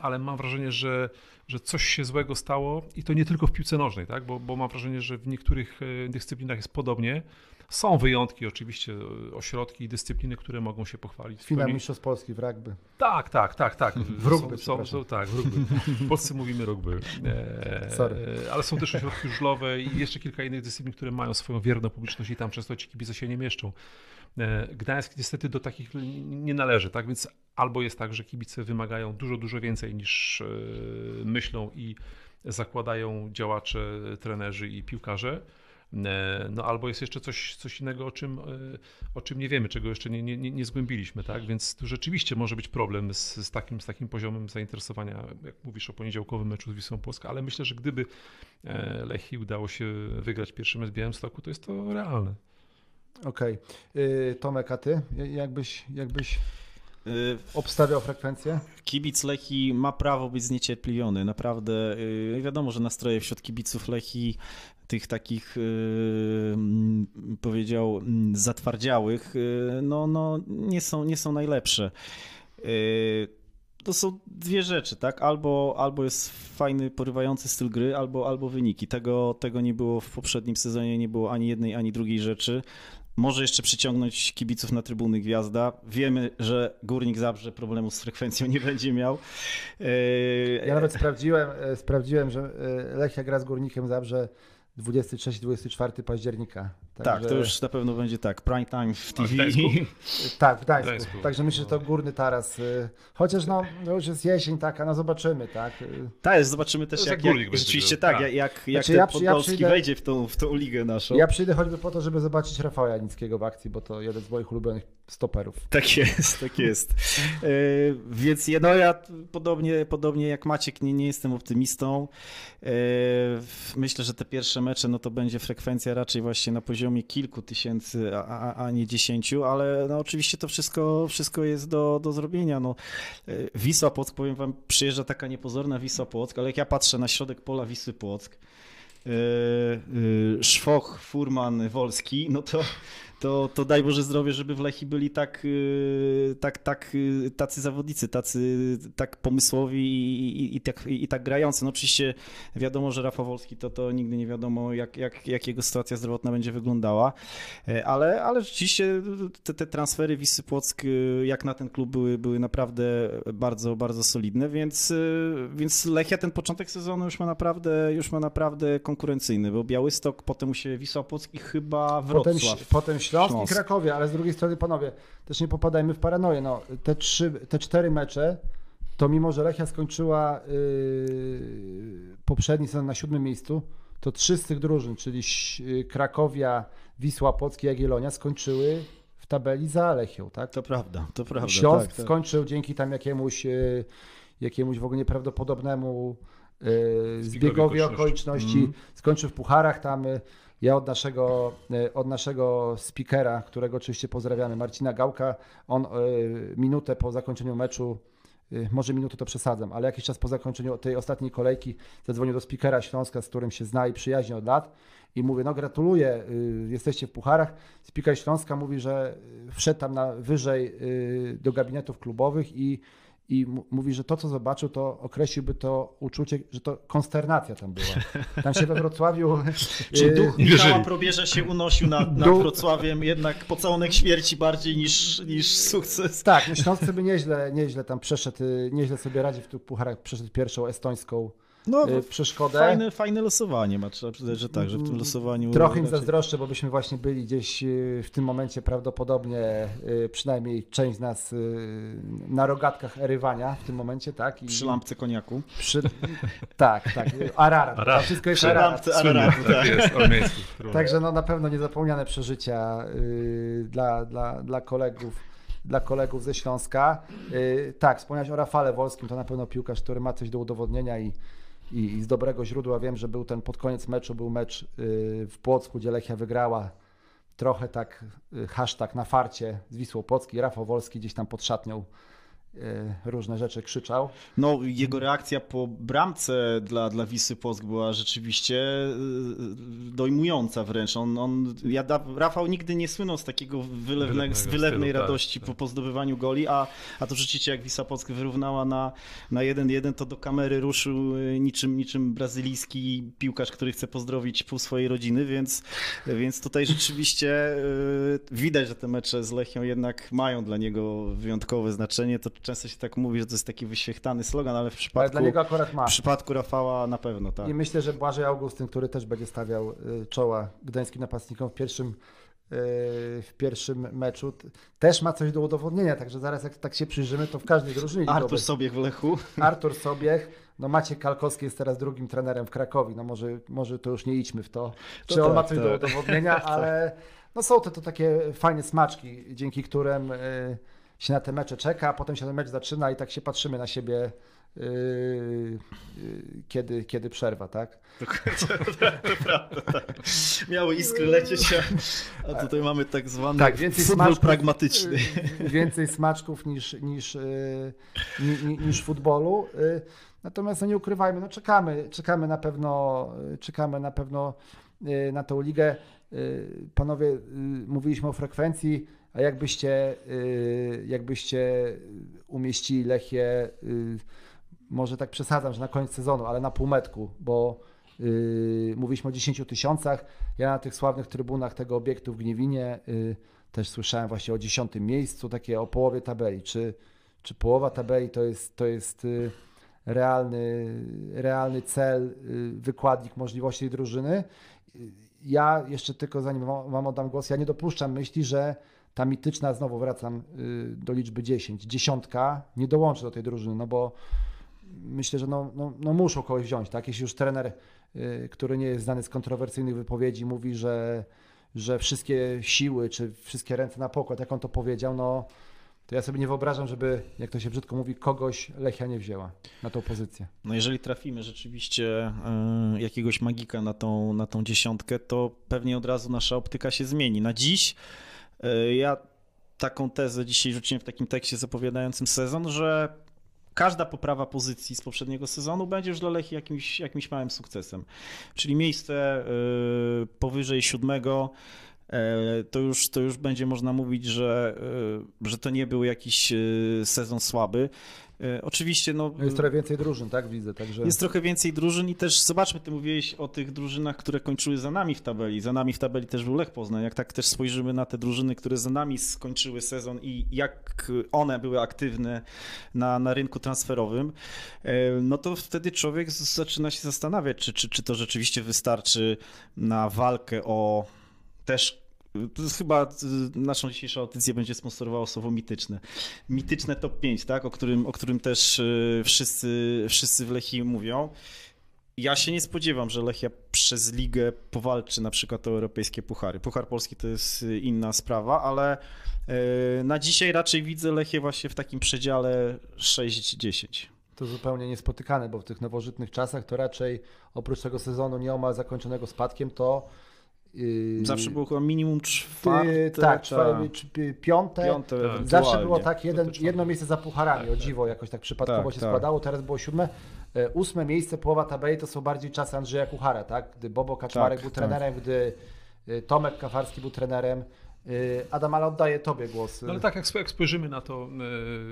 ale mam wrażenie, że, że coś się złego stało i to nie tylko w piłce nożnej, tak? bo, bo mam wrażenie, że w niektórych dyscyplinach jest podobnie. Są wyjątki oczywiście, ośrodki i dyscypliny, które mogą się pochwalić. Finał Mistrzostw Polski w rugby. Tak, tak, tak, tak. W rugby, są, są, tak, w rugby. W Polsce mówimy rugby. E, Sorry. Ale są też ośrodki żużlowe i jeszcze kilka innych dyscyplin, które mają swoją wierną publiczność i tam często ci kibice się nie mieszczą. E, Gdańsk niestety do takich nie należy, tak? Więc albo jest tak, że kibice wymagają dużo, dużo więcej niż e, myślą i zakładają działacze, trenerzy i piłkarze, E, no albo jest jeszcze coś, coś innego, o czym, e, o czym nie wiemy, czego jeszcze nie, nie, nie zgłębiliśmy, tak? Więc tu rzeczywiście może być problem z, z, takim, z takim poziomem zainteresowania, jak mówisz o poniedziałkowym meczu z Wisłą Polska, ale myślę, że gdyby e, Lechi udało się wygrać pierwszy mecz w Białymstoku, to jest to realne. Okej. Okay. Tomek, a ty? Jakbyś, jakbyś obstawiał frekwencję? Kibic Lechi ma prawo być zniecierpliwiony. Naprawdę wiadomo, że nastroje wśród kibiców Lechi tych takich, y, powiedział, zatwardziałych, y, no, no nie, są, nie są najlepsze. Y, to są dwie rzeczy, tak? Albo, albo jest fajny, porywający styl gry, albo, albo wyniki. Tego, tego nie było w poprzednim sezonie, nie było ani jednej, ani drugiej rzeczy. Może jeszcze przyciągnąć kibiców na trybuny Gwiazda. Wiemy, że Górnik Zabrze problemu z frekwencją nie będzie miał. Ja nawet sprawdziłem, e, sprawdziłem że e, Lechia gra z Górnikiem Zabrze 23-24 października. Także... Tak, to już na pewno będzie tak, prime time w TV. W tak, w Gdańsku. Gdańsku. Także myślę, że to górny taras. Y, chociaż no, no już jest jesień taka, no zobaczymy, tak. Tak, zobaczymy też jak, jak, jak rzeczywiście tak, jak, jak, jak znaczy, ten ja, ja przyjdę, wejdzie w tą, w tą ligę naszą. Ja przyjdę choćby po to, żeby zobaczyć Rafała Janickiego w akcji, bo to jeden z moich ulubionych stoperów. Tak jest, tak jest. E, więc no ja podobnie, podobnie jak Maciek nie, nie jestem optymistą. E, myślę, że te pierwsze mecze no to będzie frekwencja raczej właśnie na poziomie kilku tysięcy, a, a nie dziesięciu, ale no oczywiście to wszystko, wszystko jest do, do zrobienia. No, e, Wisła Płock, powiem wam, przyjeżdża taka niepozorna Wisła Płock, ale jak ja patrzę na środek pola Wisły Płock, Szwoch, Furman, Wolski, no to to, to daj Boże zdrowie, żeby w Lechi byli tak, y, tak, tak, y, tacy zawodnicy, tacy tak pomysłowi i, i, i, tak, i tak grający. No oczywiście wiadomo, że Rafał Wolski to, to nigdy nie wiadomo, jak, jak, jak jego sytuacja zdrowotna będzie wyglądała, e, ale, ale rzeczywiście te, te transfery Wisy Płock y, jak na ten klub były, były naprawdę bardzo, bardzo solidne, więc, więc Lechia ten początek sezonu już ma naprawdę, już ma naprawdę konkurencyjny, bo Białystok, potem u siebie Wisła Płock i chyba Wrocław. Potem, potem Śląsk, Śląsk i Krakowie, ale z drugiej strony, panowie, też nie popadajmy w paranoję. No, te, trzy, te cztery mecze, to mimo, że Lechia skończyła yy, poprzedni sezon na siódmym miejscu, to trzy z tych drużyn, czyli yy, Krakowia, Wisła, Płocki, Jagiellonia skończyły w tabeli za Lechią, tak? To prawda, to prawda. Śląsk tak, tak. skończył dzięki tam jakiemuś, yy, jakiemuś w ogóle nieprawdopodobnemu yy, zbiegowi okoliczności, mm. skończył w pucharach tam yy, ja od naszego, e, od naszego speakera, którego oczywiście pozdrawiamy, Marcina Gałka, on e, minutę po zakończeniu meczu e, może minutę to przesadzam, ale jakiś czas po zakończeniu tej ostatniej kolejki zadzwonił do speakera Śląska, z którym się zna i przyjaźni od lat i mówię, no gratuluję, jesteście w pucharach. Speaker Śląska mówi, że wszedł tam na wyżej do gabinetów klubowych i i mówi, że to, co zobaczył, to określiłby to uczucie, że to konsternacja tam była. Tam się we Wrocławiu... Czy duch Michała Probierza się unosił nad, nad Wrocławiem, jednak pocałunek śmierci bardziej niż, niż sukces. Tak, no Śląsk sobie nieźle, nieźle tam przeszedł, nieźle sobie radzi w tych pucharach, przeszedł pierwszą estońską no, y, przeszkodę. Fajne, fajne losowanie, ma trzeba przyznać, że tak, że w tym losowaniu... Trochę im zazdroszczę, bo byśmy właśnie byli gdzieś y, w tym momencie prawdopodobnie, y, przynajmniej część z nas na rogatkach erywania w tym momencie, tak? I, przy lampce koniaku. Przy... tak, tak. Ararat. Ararat. Wszystko jest przy lampce Araratu, tak. Jest, Także no, na pewno niezapomniane przeżycia dla, dla, dla kolegów dla kolegów ze Śląska. tak, wspomniałeś o Rafale Wolskim, to na pewno piłkarz, który ma coś do udowodnienia i i, i z dobrego źródła wiem, że był ten pod koniec meczu, był mecz y, w Płocku, gdzie Lechia wygrała. Trochę tak y, hashtag na farcie z Wisłą Płocki. Rafał Wolski gdzieś tam pod szatnią różne rzeczy krzyczał. No, jego reakcja po bramce dla, dla Wisy Płock była rzeczywiście y, dojmująca wręcz. On, on, ja, Rafał nigdy nie słynął z takiego wylewnego, z wylewnej stylu, tak, radości tak, po, po zdobywaniu goli, a, a to rzeczywiście jak Wisa Płock wyrównała na, na 1-1, to do kamery ruszył y, niczym, niczym brazylijski piłkarz, który chce pozdrowić pół swojej rodziny, więc, więc tutaj rzeczywiście widać, że te mecze z Lechią jednak mają dla niego wyjątkowe znaczenie. To często się tak mówi, że to jest taki wyświechtany slogan, ale w przypadku, ale dla niego akurat ma. W przypadku Rafała na pewno, tak. I myślę, że Błażej Augustyn, który też będzie stawiał y, czoła gdańskim napastnikom w pierwszym y, w pierwszym meczu też ma coś do udowodnienia, także zaraz jak tak się przyjrzymy, to w każdej drużynie. Artur Sobiech w Lechu. Artur Sobiech, no Maciek Kalkowski jest teraz drugim trenerem w Krakowie, no może, może to już nie idźmy w to, to czy on tak, ma coś tak. do udowodnienia, ale no są to, to takie fajne smaczki, dzięki którym y, się na te mecze czeka, a potem się ten mecz zaczyna i tak się patrzymy na siebie Yy, yy, kiedy, kiedy przerwa, tak? to prawda, tak. Miały iskry lecieć, a, tutaj mamy tak zwany tak, więcej smaczków, pragmatyczny. Yy, więcej smaczków niż, niż, niż, niż futbolu. Natomiast no nie ukrywajmy, no czekamy, czekamy na pewno, czekamy na pewno na tą ligę. Panowie, mówiliśmy o frekwencji a jakbyście, y, jakbyście umieścili Lechię, y, może tak przesadzam, że na koniec sezonu, ale na półmetku, bo y, mówiliśmy o 10 tysiącach. Ja na tych sławnych trybunach tego obiektu w Gniewinie też słyszałem właśnie o 10 miejscu, takie o połowie tabeli. Czy, czy połowa tabeli to jest, to jest realny, realny cel, wykładnik możliwości drużyny? Ja jeszcze tylko zanim Wam oddam głos, ja nie dopuszczam myśli, że ta mityczna, znowu wracam y, do liczby 10, dziesiątka nie dołączy do tej drużyny, no bo myślę, że no, no, no muszą kogoś wziąć, tak? Jeśli już trener, y, który nie jest znany z kontrowersyjnych wypowiedzi, mówi, że, że wszystkie siły, czy wszystkie ręce na pokład, jak on to powiedział, no to ja sobie nie wyobrażam, żeby, jak to się brzydko mówi, kogoś Lechia nie wzięła na tą pozycję. No jeżeli trafimy rzeczywiście y, jakiegoś magika na tą, na tą dziesiątkę, to pewnie od razu nasza optyka się zmieni. Na dziś ja taką tezę dzisiaj rzuciłem w takim tekście zapowiadającym sezon, że każda poprawa pozycji z poprzedniego sezonu będzie już dla Lechi jakimś, jakimś małym sukcesem. Czyli miejsce e, powyżej siódmego e, to już, to już będzie można mówić, że, że to nie był jakiś sezon słaby. E, oczywiście, no. Jest trochę więcej drużyn, tak? Widzę. Także... Jest trochę więcej drużyn i też zobaczmy, ty mówiłeś o tych drużynach, które kończyły za nami w tabeli. Za nami w tabeli też był Lech Poznań. Jak tak też spojrzymy na te drużyny, które za nami skończyły sezon i jak one były aktywne na, na rynku transferowym, e, no to wtedy człowiek zaczyna się zastanawiać, czy, czy, czy to rzeczywiście wystarczy na walkę o też chyba y, naszą dzisiejszą audycję będzie sponsorowało słowo mityczne. Mityczne top 5, tak? o, którym, o którym też y, wszyscy, wszyscy w Lechii mówią. Ja się nie spodziewam, że Lechia przez ligę powalczy na przykład o europejskie puchary. Puchar Polski to jest y, inna sprawa, ale na dzisiaj raczej widzę Lechię właśnie w takim przedziale 6-10. To zupełnie niespotykane, bo w tych nowożytnych czasach to raczej oprócz tego sezonu nieomal zakończonego spadkiem, to zawsze było chyba minimum czwarte. Tak, czwarte, piąte. piąte tak. Zawsze było tak, jeden, jedno miejsce za pucharami, tak, o tak. dziwo jakoś tak przypadkowo tak, się tak. składało, teraz było siódme. E, ósme miejsce, połowa tabeli to są bardziej czasy Andrzeja Kuchara, tak? Gdy Bobo Kaczmarek tak, był trenerem, gdy Tomek Kafarski był trenerem, Adam, ale oddaję Tobie głos. No ale tak, jak, spojrzymy na to,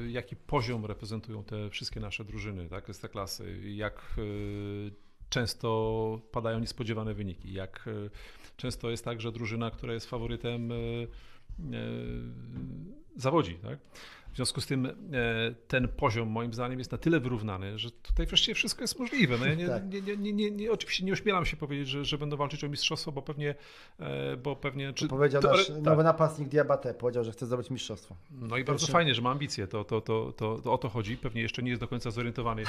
jaki poziom reprezentują te wszystkie nasze drużyny, tak, z klasy, jak często padają niespodziewane wyniki, jak często jest tak, że drużyna, która jest faworytem, zawodzi. Tak? W związku z tym e, ten poziom moim zdaniem jest na tyle wyrównany, że tutaj wreszcie wszystko jest możliwe. No ja nie, tak. nie, nie, nie, nie, oczywiście nie ośmielam się powiedzieć, że, że będą walczyć o mistrzostwo, bo pewnie, e, bo pewnie czy, powiedział to, nasz nowy tak. napastnik Diabate, powiedział, że chce zdobyć mistrzostwo. No i bardzo fajnie, że ma ambicje, to, to, to, to, to o to chodzi. Pewnie jeszcze nie jest do końca zorientowany,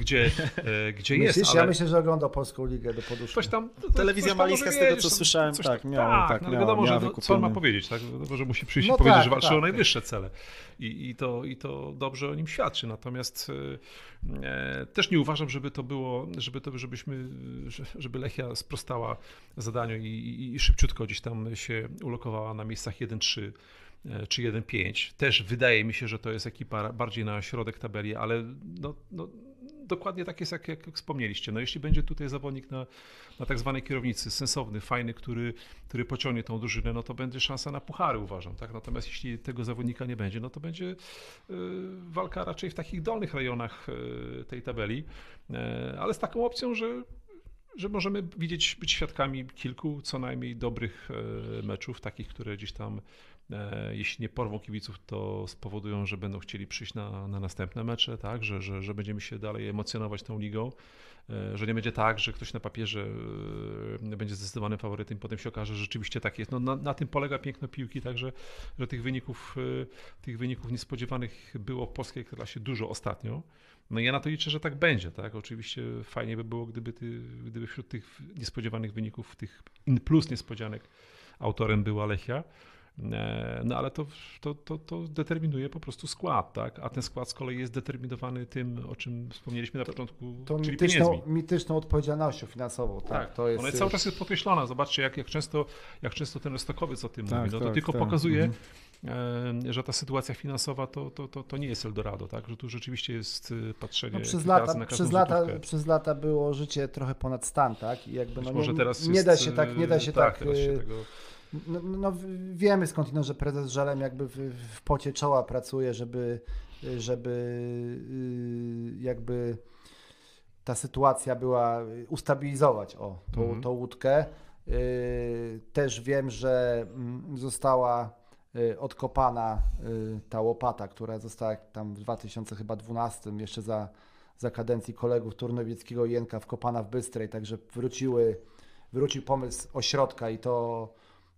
gdzie, e, gdzie Myślisz? jest. Ale... Ja myślę, że oglądał Polską Ligę do poduszki. Coś tam, to, Telewizja malijska z tego, co słyszałem, coś, tak, miał, tak, tak, no, miał, wiadomo, miał że co on ma powiedzieć, tak? że musi przyjść no i powiedzieć, tak, że walczy tak, o najwyższe cele. I, i, to, I to dobrze o nim świadczy. Natomiast e, też nie uważam, żeby to było, żeby to, żebyśmy, żeby Lechia sprostała zadaniu i, i, i szybciutko gdzieś tam się ulokowała na miejscach 1-3 e, czy 1-5. Też wydaje mi się, że to jest ekipa bardziej na środek tabeli, ale no, no, dokładnie tak jest, jak, jak wspomnieliście. No, jeśli będzie tutaj zawodnik na, na tak zwanej kierownicy, sensowny, fajny, który, który pociągnie tą drużynę, no to będzie szansa na puchary, uważam. Tak? Natomiast jeśli tego zawodnika nie będzie, no to będzie y, walka raczej w takich dolnych rejonach y, tej tabeli, y, ale z taką opcją, że że możemy widzieć, być świadkami kilku co najmniej dobrych meczów, takich, które gdzieś tam E, jeśli nie porwą kibiców, to spowodują, że będą chcieli przyjść na, na następne mecze, tak? że, że, że będziemy się dalej emocjonować tą ligą, e, że nie będzie tak, że ktoś na papierze e, będzie zdecydowanym faworytem, potem się okaże, że rzeczywiście tak jest. No, na, na tym polega piękno piłki, także że tych wyników, tych wyników niespodziewanych było w polskiej klasie dużo ostatnio. No ja na to liczę, że tak będzie, tak? Oczywiście fajnie by było, gdyby, ty, gdyby wśród tych niespodziewanych wyników, tych in plus niespodzianek autorem była Lechia. E, no ale to, to, to, to, determinuje po prostu skład, tak? A ten skład z kolei jest determinowany tym, o czym wspomnieliśmy na początku, to czyli mityczną, pieniędzmi. mityczną odpowiedzialnością finansową, tak? tak. To jest... Ona jest cały czas jest podkreślona. Zobaczcie, jak, jak, często, jak często ten stokowiec o tym tak, mówi. No to tak, tylko tak. pokazuje, mhm. E, że ta sytuacja finansowa to, to, to, to nie jest Eldorado, tak? Że tu rzeczywiście jest y, patrzenie no przez lata, na przez lata, przez lata było życie trochę ponad stan, tak? I jakby no, nie, nie, jest, da się tak, nie da się tak, tak się y, tego no, no, no, wiemy skąd, że prezes Żelem jakby w, w pocie czoła pracuje, żeby, żeby y, jakby ta sytuacja była, ustabilizować o, tą, mhm. tą łódkę. Y, też wiem, że mm, została y, odkopana ta łopata, która została tam w 2012 jeszcze za, za kadencji kolegów Turnowieckiego i Jenka wkopana w Bystrej, także wróciły, wrócił pomysł ośrodka i to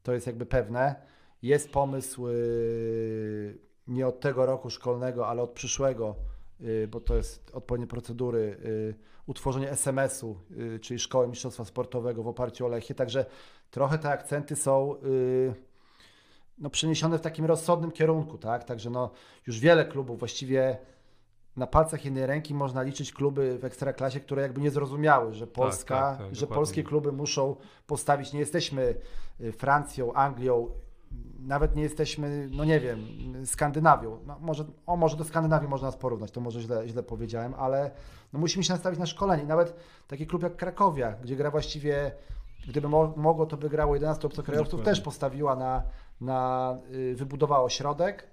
to jest jakby pewne. Jest pomysł y, nie od tego roku szkolnego, ale od przyszłego, y, bo to jest odpowiednie procedury, y, utworzenie SMS-u, czyli Szkoły Mistrzostwa Sportowego w oparciu o Lechie, także trochę te akcenty są no, przeniesione w takim rozsądnym kierunku, tak? Także no, już wiele klubów właściwie na palcach jednej ręki można liczyć kluby w ekstraklasie, które jakby nie zrozumiały, że tak, Polska, tak, tak, tak, że polskie kluby muszą postawić, nie jesteśmy y, Francją, Anglią, nawet nie jesteśmy, no nie wiem, Skandynawią. No może, o, może do Skandynawii można nas porównać, to może źle, źle powiedziałem, ale no musimy się nastawić na szkolenie. Nawet taki klub jak Krakowia, gdzie gra właściwie, gdyby mo mogło, to by grało 11 obcokrajowców, też postawiła na, na y, wybudowało środek,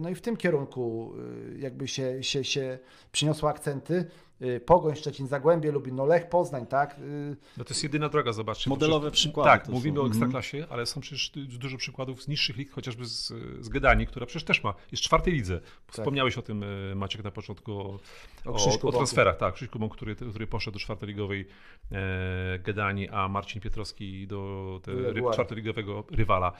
no i w tym kierunku y, jakby się, się, się przyniosły akcenty. Y, Pogoń, Szczecin, Zagłębie, Lubin, no Lech, Poznań, tak? Y, no to jest jedyna droga, zobaczcie. Modelowe przecież, przykłady. Tak, mówimy są. o mhm. Ekstraklasie, ale są przecież dużo przykładów z niższych lig, chociażby z, z Gdanii, która przecież też ma, jest czwartej lidze. Tak. Wspomniałeś tak. o tym Maciek na początku, o, o, o, o transferach. Tak, Krzyśku Bąk, który, który poszedł do czwartoligowej e, Gdanii, a Marcin Pietrowski do ry, czwartoligowego rywala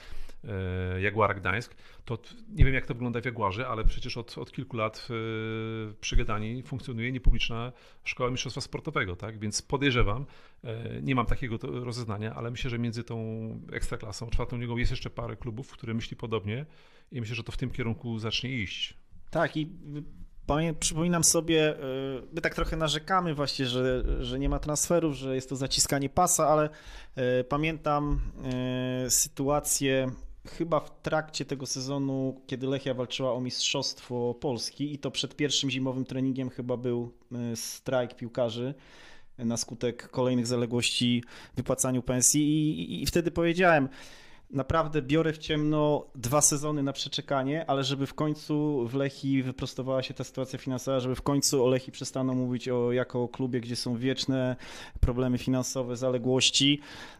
e, Jaguara Gdańsk. To nie wiem jak to wygląda w Jaguarze, ale przecież od, od kilku lat e, przy Gdanii funkcjonuje niepubliczna szkoła mistrzostwa sportowego, tak? Więc podejrzewam, e, nie mam takiego rozeznania, ale myślę, że między tą ekstraklasą, czwartą ligą jest jeszcze parę klubów, które myśli podobnie i myślę, że to w tym kierunku zacznie iść. Tak i Przypominam sobie, e, my tak trochę narzekamy właśnie, że, że nie ma transferów, że jest to zaciskanie pasa, ale e, pamiętam sytuację chyba w trakcie tego sezonu, kiedy Lechia walczyła o Mistrzostwo Polski i to przed pierwszym zimowym treningiem chyba był e, strajk piłkarzy na skutek kolejnych zaległości wypłacaniu pensji i, i, i wtedy powiedziałem, naprawdę biorę w ciemno dwa sezony na przeczekanie, ale żeby w końcu w Lechi wyprostowała się ta sytuacja finansowa, żeby w końcu o Lechi przestano mówić o, jako o klubie, gdzie są wieczne problemy finansowe, zaległości.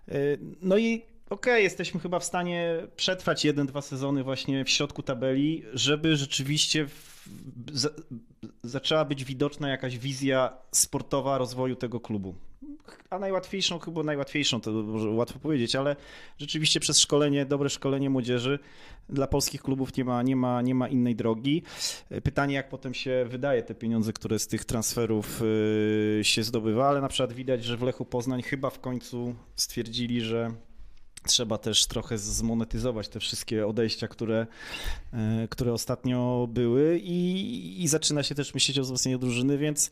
Y, no i okej, okay, jesteśmy chyba w stanie przetrwać jeden, dwa sezony właśnie w środku tabeli, żeby rzeczywiście w, zaczęła być widoczna jakaś wizja sportowa rozwoju tego klubu a najłatwiejszą, chyba najłatwiejszą, to łatwo powiedzieć, ale rzeczywiście przez szkolenie, dobre szkolenie młodzieży dla polskich klubów nie ma, nie ma, nie ma innej drogi. Pytanie, jak potem się wydaje te pieniądze, które z tych transferów y, się zdobywa, ale na przykład widać, że w Lechu Poznań chyba w końcu stwierdzili, że trzeba też trochę zmonetyzować te wszystkie odejścia, które, e, które ostatnio były i, i zaczyna się też myśleć o wzmocnieniu drużyny, więc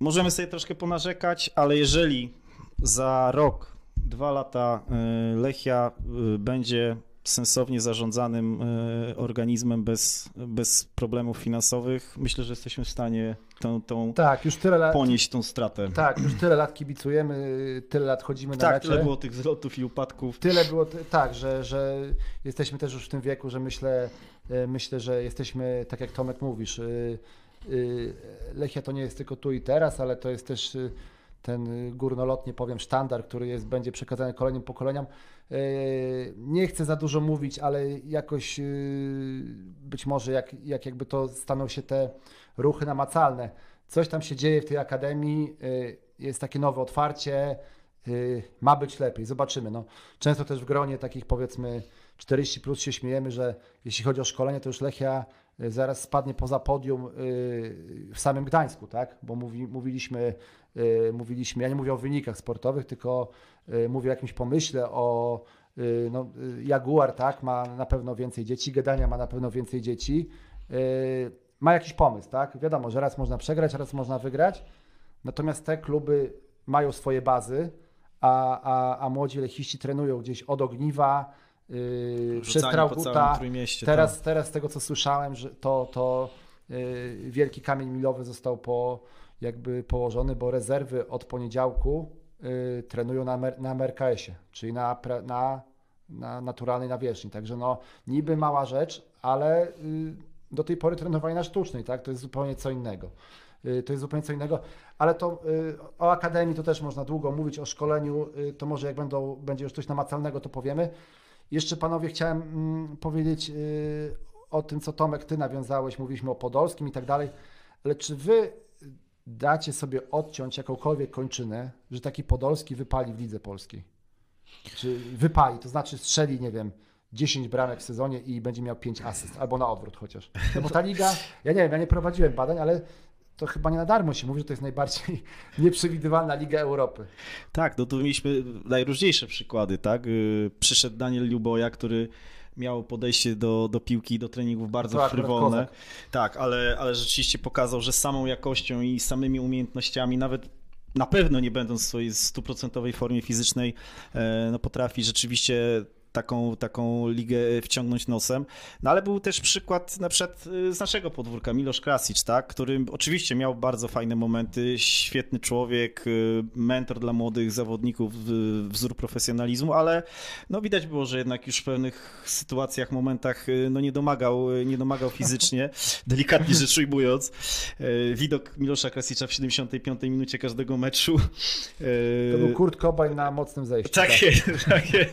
możemy sobie troszkę ponarzekać, ale jeżeli za rok, dwa lata e, Lechia e, będzie sensownie zarządzanym e, organizmem bez, bez problemów finansowych, myślę, że jesteśmy w stanie tą, tą tak, już tyle lat, ponieść tą stratę. Tak, już tyle lat kibicujemy, tyle lat chodzimy tak, na mecze. tyle było tych wzlotów i upadków. Tyle było, tak, że, że jesteśmy też już w tym wieku, że myślę, e, myślę, że jesteśmy, tak jak Tomek mówisz, e, Lechia to nie jest tylko tu i teraz, ale to jest też ten górnolotnie powiem sztandar, który jest, będzie przekazany kolejnym pokoleniom. E, nie chcę za dużo mówić, ale jakoś e, być może jak, jak jakby to staną się te ruchy namacalne. Coś tam się dzieje w tej akademii, e, jest takie nowe otwarcie, ma być lepiej, zobaczymy. No, często też w gronie takich powiedzmy 40 plus się śmiejemy, że jeśli chodzi o szkolenie, to już Lechia zaraz spadnie poza podium w samym Gdańsku, tak? Bo mówi, mówiliśmy, mówiliśmy, ja nie mówię o wynikach sportowych, tylko Y, mówię o jakimś pomyśle, o y, no, y, Jaguar, tak, ma na pewno więcej dzieci, Gedania ma na pewno więcej dzieci, ma jakiś pomysł, tak? Wiadomo, że raz można przegrać, raz można wygrać, natomiast te kluby mają swoje bazy, a, a, a młodzi lechiści trenują gdzieś od ogniwa, yy, przez Trauguta. Teraz, tak. teraz z tego, co słyszałem, że to, to yy, wielki kamień milowy został po, jakby położony, bo rezerwy od poniedziałku y, trenują na, na MRKS-ie, czyli na, na, na naturalnej nawierzchni. Także no, niby mała rzecz, ale y, do tej pory trenowali na sztucznej, tak? To jest zupełnie co innego. Y, to jest zupełnie co innego, ale to y, o akademii to też można długo mówić, o szkoleniu, y, to może jak będą, będzie już coś namacalnego, to powiemy. Jeszcze panowie chciałem mm, powiedzieć o tym, co Tomek, ty nawiązałeś, mówiliśmy o Podolskim i tak dalej, ale czy wy dacie sobie odciąć jakąkolwiek kończynę, że taki Podolski wypali w lidze polskiej? Czy wypali, to znaczy strzeli, nie wiem, 10 bramek w sezonie i będzie miał 5 asyst, albo na odwrót chociaż. No bo ta liga, ja nie wiem, ja nie prowadziłem badań, ale to chyba nie na darmo się mówi, że to jest najbardziej nieprzewidywalna Liga Europy. Tak, no tu mieliśmy najróżniejsze przykłady, tak? Y, przyszedł Daniel Luboja, który miał podejście do, do piłki, do treningów bardzo to frywolne. Tak, ale, ale rzeczywiście pokazał, że samą jakością i samymi umiejętnościami, nawet na pewno nie będąc w swojej stuprocentowej formie fizycznej, e, no potrafi rzeczywiście taką, taką ligę wciągnąć nosem. No ale był też przykład na przykład y, z naszego podwórka, Milosz Krasic, tak, który oczywiście miał bardzo fajne momenty, świetny człowiek, y, mentor dla młodych zawodników, wzór profesjonalizmu, ale no widać było, że jednak już w pewnych sytuacjach, momentach y, no nie domagał, nie domagał fizycznie, delikatnie rzecz ujmując. Widok Milosza Krasicza w 75 minucie każdego meczu. To był Kurt Cobain na mocnym zejściu. Tak, tak. takie.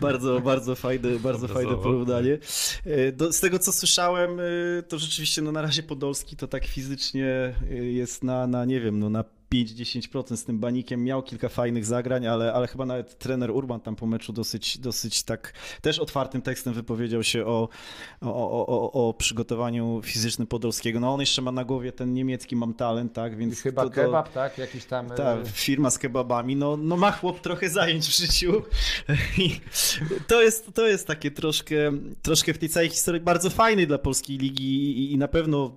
Bardzo bardzo, bardzo fajne, bardzo fajne porównanie. E, do, z tego, co słyszałem, e, to rzeczywiście no, na razie Podolski to tak fizycznie e, jest na, na nie wiem, no, na 5-10% z tym banikiem. Miał kilka fajnych zagrań, ale, ale chyba nawet trener Urban tam po meczu dosyć, dosyć tak też otwartym tekstem wypowiedział się o, o, o, o, przygotowaniu fizycznym Podolskiego. No on jeszcze ma na głowie ten niemiecki mam talent, tak? Więc I chyba to, kebab, tak? Jakiś tam... Tak, firma z kebabami. No, no ma chłop trochę zajęć w życiu. I to jest, to jest takie troszkę, troszkę w tej całej historii bardzo fajny dla polskiej ligi i, i na pewno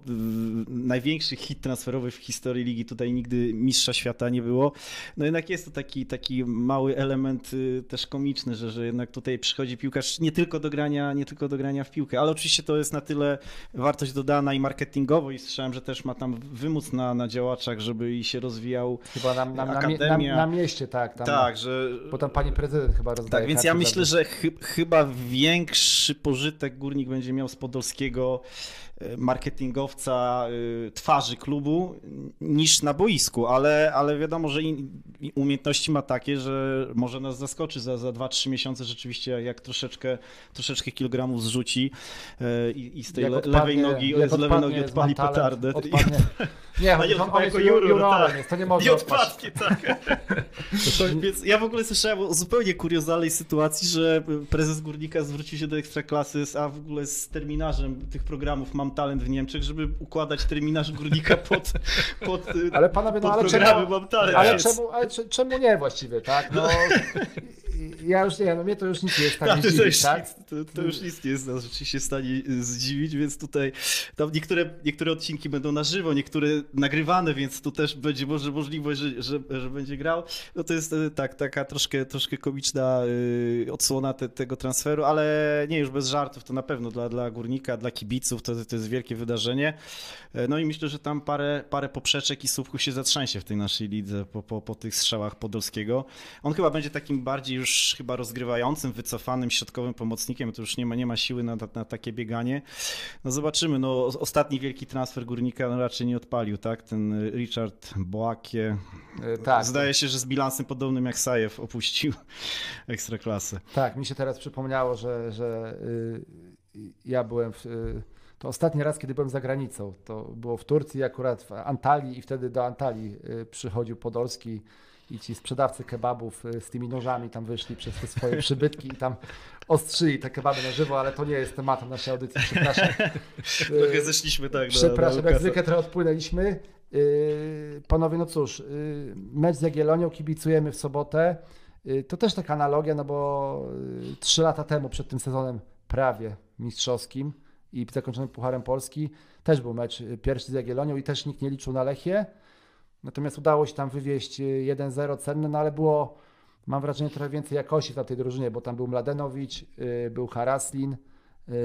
największy hit transferowy w historii ligi tutaj nigdy mistrza świata nie było. No jednak jest to taki, taki mały element y, też komiczny, że, że jednak tutaj przychodzi piłkarz nie tylko do grania, nie tylko do grania w piłkę, ale oczywiście to jest na tyle wartość dodana i marketingowo i słyszałem, że też ma tam wymóc na, na działaczach, żeby i się rozwijał Chyba na, na, na, mie- na, Akademia. na mieście, tak. Tam, tak, że Bo tam pani prezydent chyba rozdaje tak, więc ja myślę, że chy, chyba większy pożytek górnik będzie miał z Podolskiego e, marketingowca e, twarzy klubu niż na boisku, ale, ale wiadomo, że in- i umiejętności ma takie, że może nas zaskoczy za, za 2-3 miesiące rzeczywiście, jak troszeczkę, troszeczkę kilogramów zrzuci e, i, i z tej odpadnie- lewej nogi, z lewej nogi odpali Mantalem, petardę. Odpadnie. Nie, No nie, on, on jako juror, jurorem, tak. jest, to nie I może odpaść. odpadnie, tak. Więc ja w ogóle słyszałem o zupełnie kuriozalnej sytuacji, że prezes Górnika zwrócił się do Ekstraklasy, a w ogóle z terminarzem tych programów Mam Talent w Niemczech, żeby układać terminarz Górnika pod, pod, Ale panowie, no pod ale czemu, ale, czemu, ale cze- czemu nie właściwie, tak? No, ja już nie, no mnie to już nic nie jest Tak, to, już tak? nic, to, to już nic nie jest nas rzeczywiście w stanie y, zdziwić, więc tutaj tam niektóre, niektóre odcinki będą na żywo, niektóre nagrywane, więc tu też będzie może możliwość, że, że, że będzie grał. No to jest y, tak, taka troszkę, troszkę komiczna y, odsłona te, tego transferu, ale nie już bez żartów, to na pewno dla, dla górnika, dla kibiców to, to jest wielkie wydarzenie. No i myślę, że tam parę, parę poprzeczek i słupków się zatrzęsie w tej naszej lidze po, po, po tych strzałach Podolskiego. On chyba będzie takim bardziej już chyba rozgrywającym, wycofanym, środkowym pomocnikiem, to już nie ma, nie ma siły na, na takie bieganie. No zobaczymy, no ostatni wielki transfer Górnika no, raczej nie odpalił, tak? Ten Richard Boakie. E, Tak, Zdaje się, że z bilansem podobnym jak Sajew opuścił Ekstraklasę. tak, mi się teraz przypomniało, że, że y, ja byłem w, y, to ostatni raz, kiedy byłem za granicą, to było w Turcji, akurat w Antalii i wtedy do Antalii y, przychodził Podolski i ci sprzedawcy kebabów y, z tymi nożami tam wyszli przez te swoje przybytki i tam ostrzyli te kebaby na żywo, ale to nie jest tematem naszej audycji, przepraszam. Trochę zeszliśmy tak Przepraszam, jak zwykle trochę odpłynęliśmy. Yy, Panowie, no cóż, mecz z Jagiellonią kibicujemy w sobotę. To też taka analogia, no bo trzy lata temu, przed tym sezonem prawie mistrzowskim i zakończonym Pucharem Polski, też był mecz pierwszy z Jagiellonią i też nikt nie liczył na Lechię. Natomiast udało się tam wywieźć yy, 1-0 cenne, no ale było, mam wrażenie, trochę więcej jakości w tej drużynie, bo tam był Mladenowicz, yy, był Haraslin, yy,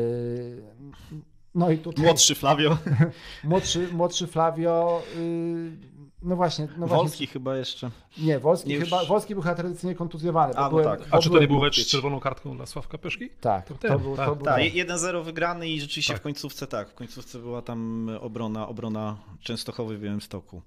no i tutaj... Młodszy Flavio. Młodszy, młodszy Flavio, yy, no właśnie, no Wolski właśnie. chyba jeszcze. Nie, Wolski Nie, już- chyba, Wolski był chyba tradycyjnie kontuzjowany. bo A, no byłem- tak. A czy to nie był mecz z czerwoną kartką dla Sławka Peszki? Tak, To to, był, tak, to był Tak, ten. 1-0 wygrany i rzeczywiście Tak. w końcówce tak, w końcówce była tam obrona, obrona Częstochowy w Białymstoku.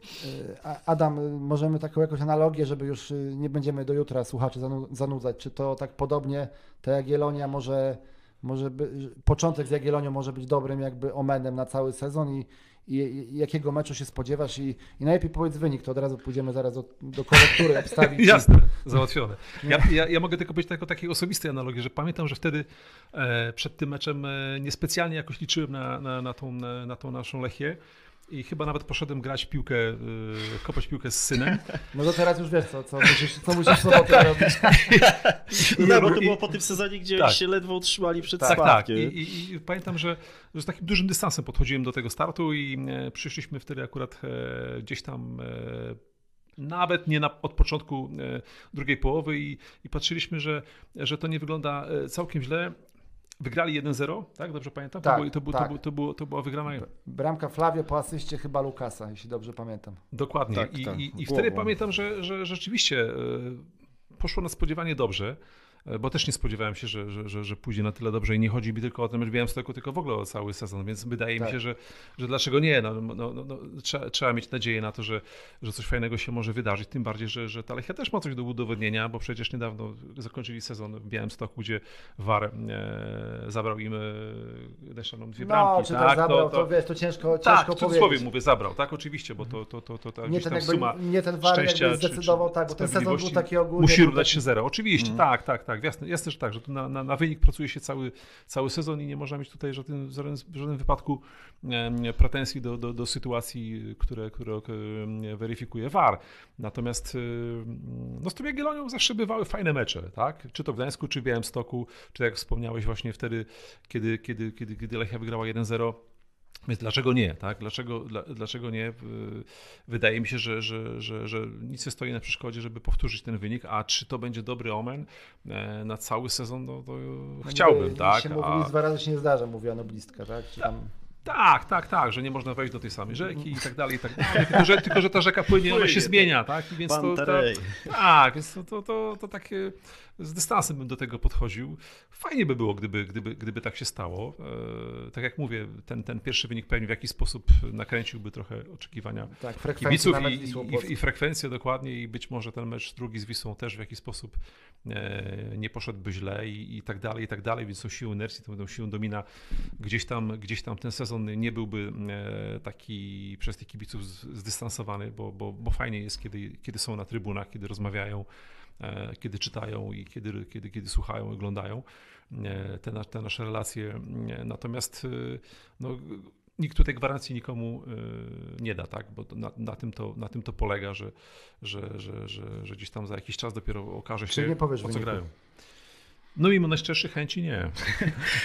A- Adam, możemy taką jakąś analogię, żeby już yy, nie będziemy do jutra słuchaczy zanu- zanudzać. Czy to tak podobnie ta Jagiellonia może, może by, początek z Jagiellonią może być dobrym jakby omenem na cały sezon i, i, jakiego meczu się spodziewasz i, i najlepiej powiedz wynik, to od razu pójdziemy zaraz do, do korektury obstawić. Jasne, załatwione. Ja, ja, ja mogę tylko powiedzieć jako takiej osobistej analogii, że pamiętam, że wtedy e, przed tym meczem e, niespecjalnie jakoś liczyłem na, na, na, tą, na, na tą naszą Lechię i chyba nawet poszedłem grać piłkę, e, kopać piłkę z synem. No to teraz już wiesz co, co musisz, co musisz w sobotę robić. No, bo to było po tym sezonie, gdzie Tak. się ledwo utrzymali przed Tak, tak. spadkiem. I, i, I pamiętam, że, z takim dużym dystansem podchodziłem do tego startu i e, przyszliśmy wtedy akurat e, gdzieś tam. E, nawet nie na, od początku e, drugiej połowy i, i patrzyliśmy, że, że to nie wygląda całkiem źle. Wygrali 1-0, tak? Dobrze pamiętam? Tak, to, było, to, było, tak. to, było, to, było, to była wygrana. Bramka Flavio po asyście chyba Lukasa, jeśli dobrze pamiętam. Dokładnie. Tak, I, tak, i, i wtedy pamiętam, że, że rzeczywiście e, poszło na spodziewanie dobrze, bo też nie spodziewałem się, że, że, że, że pójdzie na tyle dobrze i nie chodzi mi tylko o ten mecz Białymstoku, tylko w ogóle o cały sezon, więc wydaje Tak. mi się, że, że dlaczego nie? No, no, no, no, trzeba, trzeba mieć nadzieję na to, że, że coś fajnego się może wydarzyć, tym bardziej, że, że ta Lechia też ma coś do udowodnienia, bo przecież niedawno zakończyli sezon w Białymstoku, gdzie VAR e, zabrał im e, dwie bramki. No, czy tak, tak, zabrał, to, wiesz, to ciężko, tak, ciężko w powiedzieć. mówię, zabrał, tak, oczywiście, bo to, to, to, to, to Nie ten, jakby, suma nie ten szczęścia czy- zdecydował, czy tak, bo ten sezon był taki ogólnie... Musi równać się zero. Oczywiście, tak, tak, tak. Jasne, jasne, że tak, że tu na, na, na wynik pracuje się cały, cały sezon i nie można mieć tutaj żaden, w żadnym, wypadku pretensji do, do, do sytuacji, które, które em, weryfikuje VAR. Natomiast em, no z tą Jagiellonią zawsze bywały fajne mecze, tak? Czy to w Gdańsku, czy w Białymstoku, czy jak wspomniałeś właśnie wtedy, kiedy, kiedy, kiedy, kiedy Lechia wygrała 1-0, Więc dlaczego nie? Tak? Dlaczego, dlaczego nie? Wydaje mi się, że, że, że, że nic nie stoi na przeszkodzie, żeby powtórzyć ten wynik, a czy to będzie dobry omen e, na cały sezon, no to no chciałbym, tak? Się mówi, a... Nic dwa razy się nie zdarza, mówiła noblistka, tak? Czy tam... Tak, tak, tak, że nie można wejść do tej samej rzeki i tak dalej, i tak dalej. Tylko, że, tylko, że ta rzeka płynie, ona się zmienia, tak? I więc to, to, tak, więc to, to, to, to takie z dystansem bym do tego podchodził. Fajnie by było, gdyby, gdyby, gdyby tak się stało. E, tak jak mówię, ten, ten pierwszy wynik pewnie w jakiś sposób nakręciłby trochę oczekiwania tak, kibiców i, i, i, frekwencję dokładnie i być może ten mecz drugi z Wisłą też w jakiś sposób nie poszedłby źle i, i tak dalej, i tak dalej, więc tą siłą inercji, tą, tą siłą domina gdzieś tam, gdzieś tam ten sezon nie byłby e, taki przez tych kibiców zdystansowany, bo, bo, bo fajnie jest, kiedy, kiedy są na trybunach, kiedy rozmawiają, E, kiedy czytają i kiedy, kiedy, kiedy słuchają, oglądają e, te, te nasze relacje. E, natomiast no, nikt tutaj gwarancji nikomu nie da, tak? bo na, na, tym, to, na tym to polega, że, że, że, że, że gdzieś tam za jakiś czas dopiero okaże się, nie powiesz o co grają. No mimo najszczerszych chęci nie.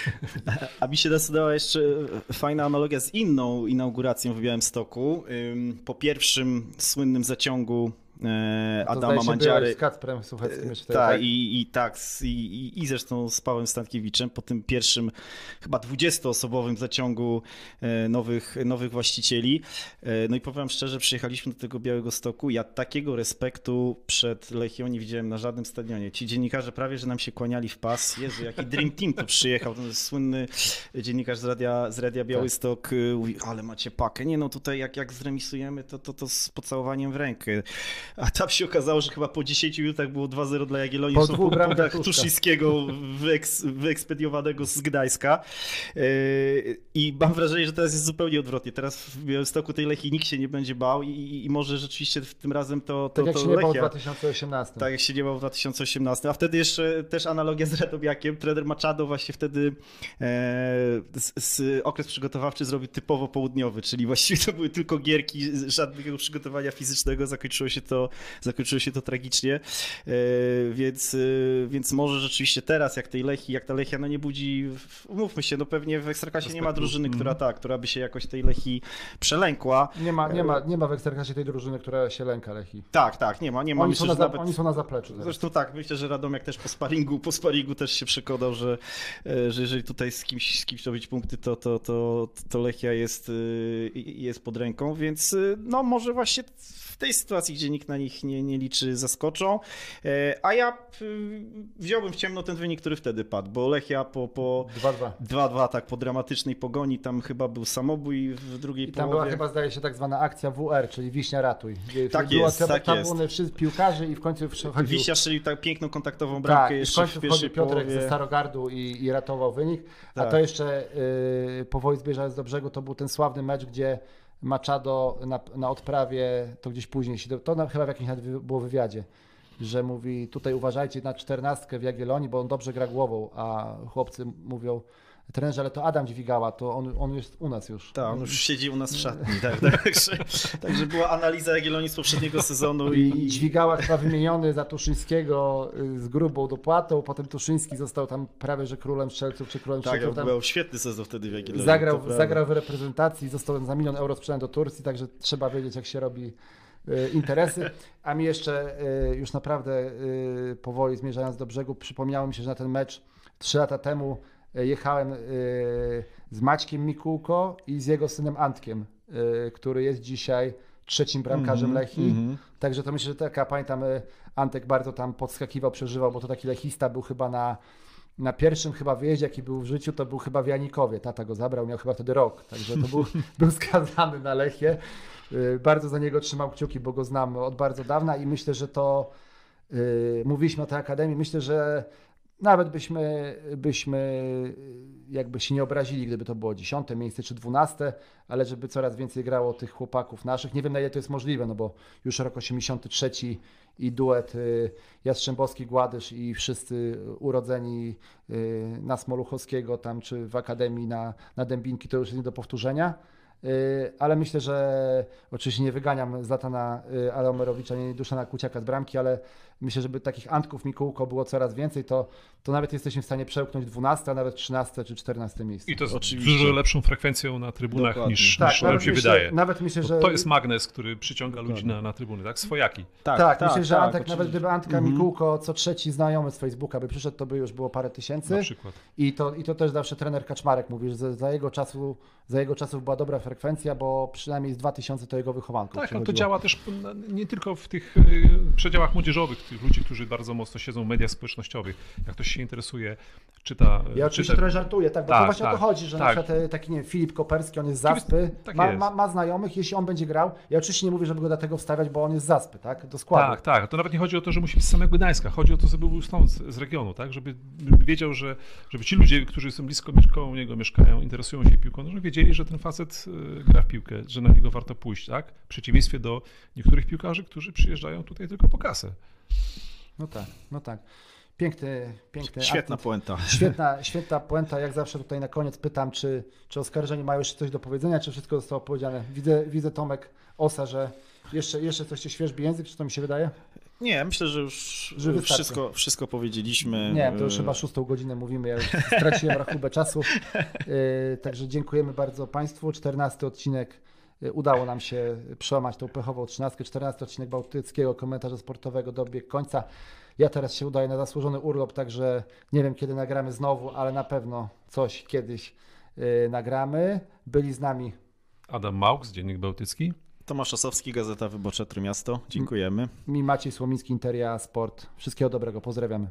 A mi się decydowała jeszcze fajna analogia z inną inauguracją w Białymstoku. Po pierwszym słynnym zaciągu Adama Mandziary. Z Kacprem Sucheckim jeszcze tak, tak, i, i tak, i, i, zresztą z Pawłem Stankiewiczem po tym pierwszym chyba 20-osobowym zaciągu e, nowych, nowych właścicieli. E, no i powiem szczerze, przyjechaliśmy do tego Białego Stoku. Ja takiego respektu przed Lechią nie widziałem na żadnym stadionie. Ci dziennikarze prawie, że nam się kłaniali w pas. Jezu, jaki Dream Team tu przyjechał. Ten słynny dziennikarz z Radia, z Radia Białystok tak. mówi, ale macie pakę. Nie no, tutaj jak, jak zremisujemy, to, to, to z pocałowaniem w rękę. A tam się okazało, że chyba po 10 minutach było 2-0 dla Jagiellonii. Po dwóch bramkach Tuszyńskiego wyeks, wyekspediowanego z Gdańska. Yy, I mam wrażenie, że teraz jest zupełnie odwrotnie. Teraz w Białymstoku tej Lechii nikt się nie będzie bał i, i może rzeczywiście tym razem to, to Tak jak to się Lechia, nie bał w 2018. Tak jak się nie bał w 2018. A wtedy jeszcze też analogia z Radomiakiem. Trener Machado właśnie wtedy e, z, z okres przygotowawczy zrobił typowo południowy, czyli właściwie to były tylko gierki, żadnego przygotowania fizycznego. Zakończyło się to zakończyło się to tragicznie, e, więc, e, więc może rzeczywiście teraz, jak tej Lechi, jak ta Lechia, no nie budzi, umówmy się, no pewnie w Ekstraklasie nie ma drużyny, która mhm. tak, która by się jakoś tej Lechi przelękła. Nie ma, nie ma, nie ma w Ekstraklasie tej drużyny, która się lęka Lechi. Tak, tak, nie ma, nie ma. Oni, myślę, są, na, nawet... oni są na zapleczu. Teraz. Zresztą tak, myślę, że Radomiak też po sparingu, po sparingu też się przekonał, że, e, że jeżeli tutaj z kimś, z kimś robić punkty, to, to, to, to Lechia jest, jest pod ręką, więc no może właśnie w tej sytuacji, gdzie nikt na nich nie, nie liczy, zaskoczą. E, a ja wziąłbym w ciemno ten wynik, który wtedy padł, bo Lechia po, po 2-2, tak, po dramatycznej pogoni, tam chyba był samobój w drugiej I tam połowie. była chyba, zdaje się, tak zwana akcja WR, czyli Wiśnia ratuj. Tak była, jest, tak tam jest. wszyscy piłkarzy i w końcu wchodził... Wiśnia strzelił tak piękną kontaktową bramkę tak, jeszcze i w końcu w pierwszej Piotrek połowie. ze Starogardu i, i ratował wynik. Tak. A to jeszcze yy, po Wojs do brzegu to był ten sławny mecz, gdzie Machado na, na odprawie, to gdzieś później się, to chyba w jakimś było wywiadzie, że mówi tutaj uważajcie na czternastkę w Jagiellonii, bo on dobrze gra głową, a chłopcy mówią, trenerze, ale to Adam Dźwigała, to on, on jest u nas już. Tak, on już siedzi u nas w szatni, tak, także, także była analiza Jagiellonii z poprzedniego sezonu. I, I Dźwigała chyba wymieniony za Tuszyńskiego y, z grubą dopłatą, potem Tuszyński został tam prawie, że królem strzelców, czy królem tak, strzelców. Tak, był świetny sezon wtedy w Jagiellonii. Zagrał, zagrał w reprezentacji, został za milion euro sprzedany do Turcji, także trzeba wiedzieć, jak się robi y, interesy. A mi jeszcze y, już naprawdę powoli zmierzając do brzegu, przypomniało mi się, że na ten mecz trzy lata temu jechałem y, z Maćkiem Mikułko i z jego synem Antkiem, y, który jest dzisiaj trzecim bramkarzem mm Lechi. Mm. Także to myślę, że taka, pamiętam, Antek bardzo tam podskakiwał, przeżywał, bo to taki lechista był chyba na, na pierwszym chyba wyjeździe, jaki był w życiu, to był chyba w Janikowie. Tata go zabrał, miał chyba wtedy rok, także to był, był skazany na Lechie. Bardzo za niego trzymał kciuki, bo go znam od bardzo dawna i myślę, że to, mówiliśmy o tej akademii, myślę, że nawet byśmy, byśmy jakby się nie obrazili, gdyby to było dziesiąte miejsce czy dwunaste, ale żeby coraz więcej grało tych chłopaków naszych. Nie wiem na ile to jest możliwe, no bo już rok 83 i duet y, Jastrzębowski, Gładysz i wszyscy urodzeni y, na Smoluchowskiego tam czy w Akademii na, na Dębinki to już jest nie do powtórzenia. Y, ale myślę, że oczywiście nie wyganiam Zlatana Aleomerowicza, nie Duszana Kuciaka z bramki, ale myślę, żeby takich Antków Mikułko było coraz więcej, to, to nawet jesteśmy w stanie przełknąć 12, a nawet 13 czy 14 miejsce. I to z Oczywiście. dużo lepszą frekwencją na trybunach Dokładnie. niż, tak, niż nam nawet się myślę, wydaje. Nawet myślę, że To jest magnes, który przyciąga ludzi Dokładnie. na, na trybuny, tak? Swojaki. Tak, myślę, że Antek, nawet oczywiście. gdyby Antka Mhm. Mikułko co trzeci znajomy z Facebooka by przyszedł, to by już było parę tysięcy. Na przykład. I to, I to też zawsze trener Kaczmarek mówi, że za, za jego czasu, za jego czasów była dobra frekwencja, bo przynajmniej z 2000 to jego wychowanków Tak, ale to działa też nie tylko w tych y, przedziałach młodzieżowych, tych ludzi, którzy bardzo mocno siedzą w mediach społecznościowych. Jak ktoś się interesuje, czyta... Ja oczywiście czyta trochę żartuję, tak, bo Tak, to właśnie o tak, to chodzi, że na tak. przykład e, taki, nie wiem, Filip Koperski, on jest z Zaspy, tak ma, ma, ma znajomych, jeśli on będzie grał, ja oczywiście nie mówię, żeby go do tego wstawiać, bo on jest z Zaspy, tak, do składu. Tak, tak. To nawet nie chodzi o to, że musi być z samego Gdańska. Chodzi o to, żeby był stąd, z regionu, tak? Żeby wiedział, że żeby ci ludzie, którzy są blisko koło niego mieszkają, interesują się piłką, no, żeby wiedzieli, że ten facet y, gra w piłkę, że na niego warto pójść, tak? W przeciwieństwie do niektórych piłkarzy, którzy przyjeżdżają tutaj tylko po kasę. No tak, no tak. Piękny, piękny Świetna puenta. Świetna, świetna puenta. Jak zawsze tutaj na koniec pytam, czy, czy oskarżeni mają jeszcze coś do powiedzenia, czy wszystko zostało powiedziane. Widzę, widzę Tomek Osa, że jeszcze, jeszcze coś się świeżbi język, czy to mi się wydaje? Nie, myślę, że już Że wszystko, wszystko powiedzieliśmy. Nie, to już chyba szóstą godzinę mówimy, ja już straciłem rachubę czasu. Yy, Także dziękujemy bardzo Państwu. 14 odcinek udało nam się przełamać tą pechową 13. 14 odcinek Bałtyckiego komentarza sportowego dobiegł końca. Ja teraz się udaję na zasłużony urlop, także nie wiem kiedy nagramy znowu, ale na pewno coś kiedyś yy, nagramy. Byli z nami Adam Małk z Dziennik Bałtycki. Tomasz Osowski, Gazeta Wyborcza Trójmiasto. Dziękujemy. mi Maciej Słomiński, Interia Sport. Wszystkiego dobrego, pozdrawiamy.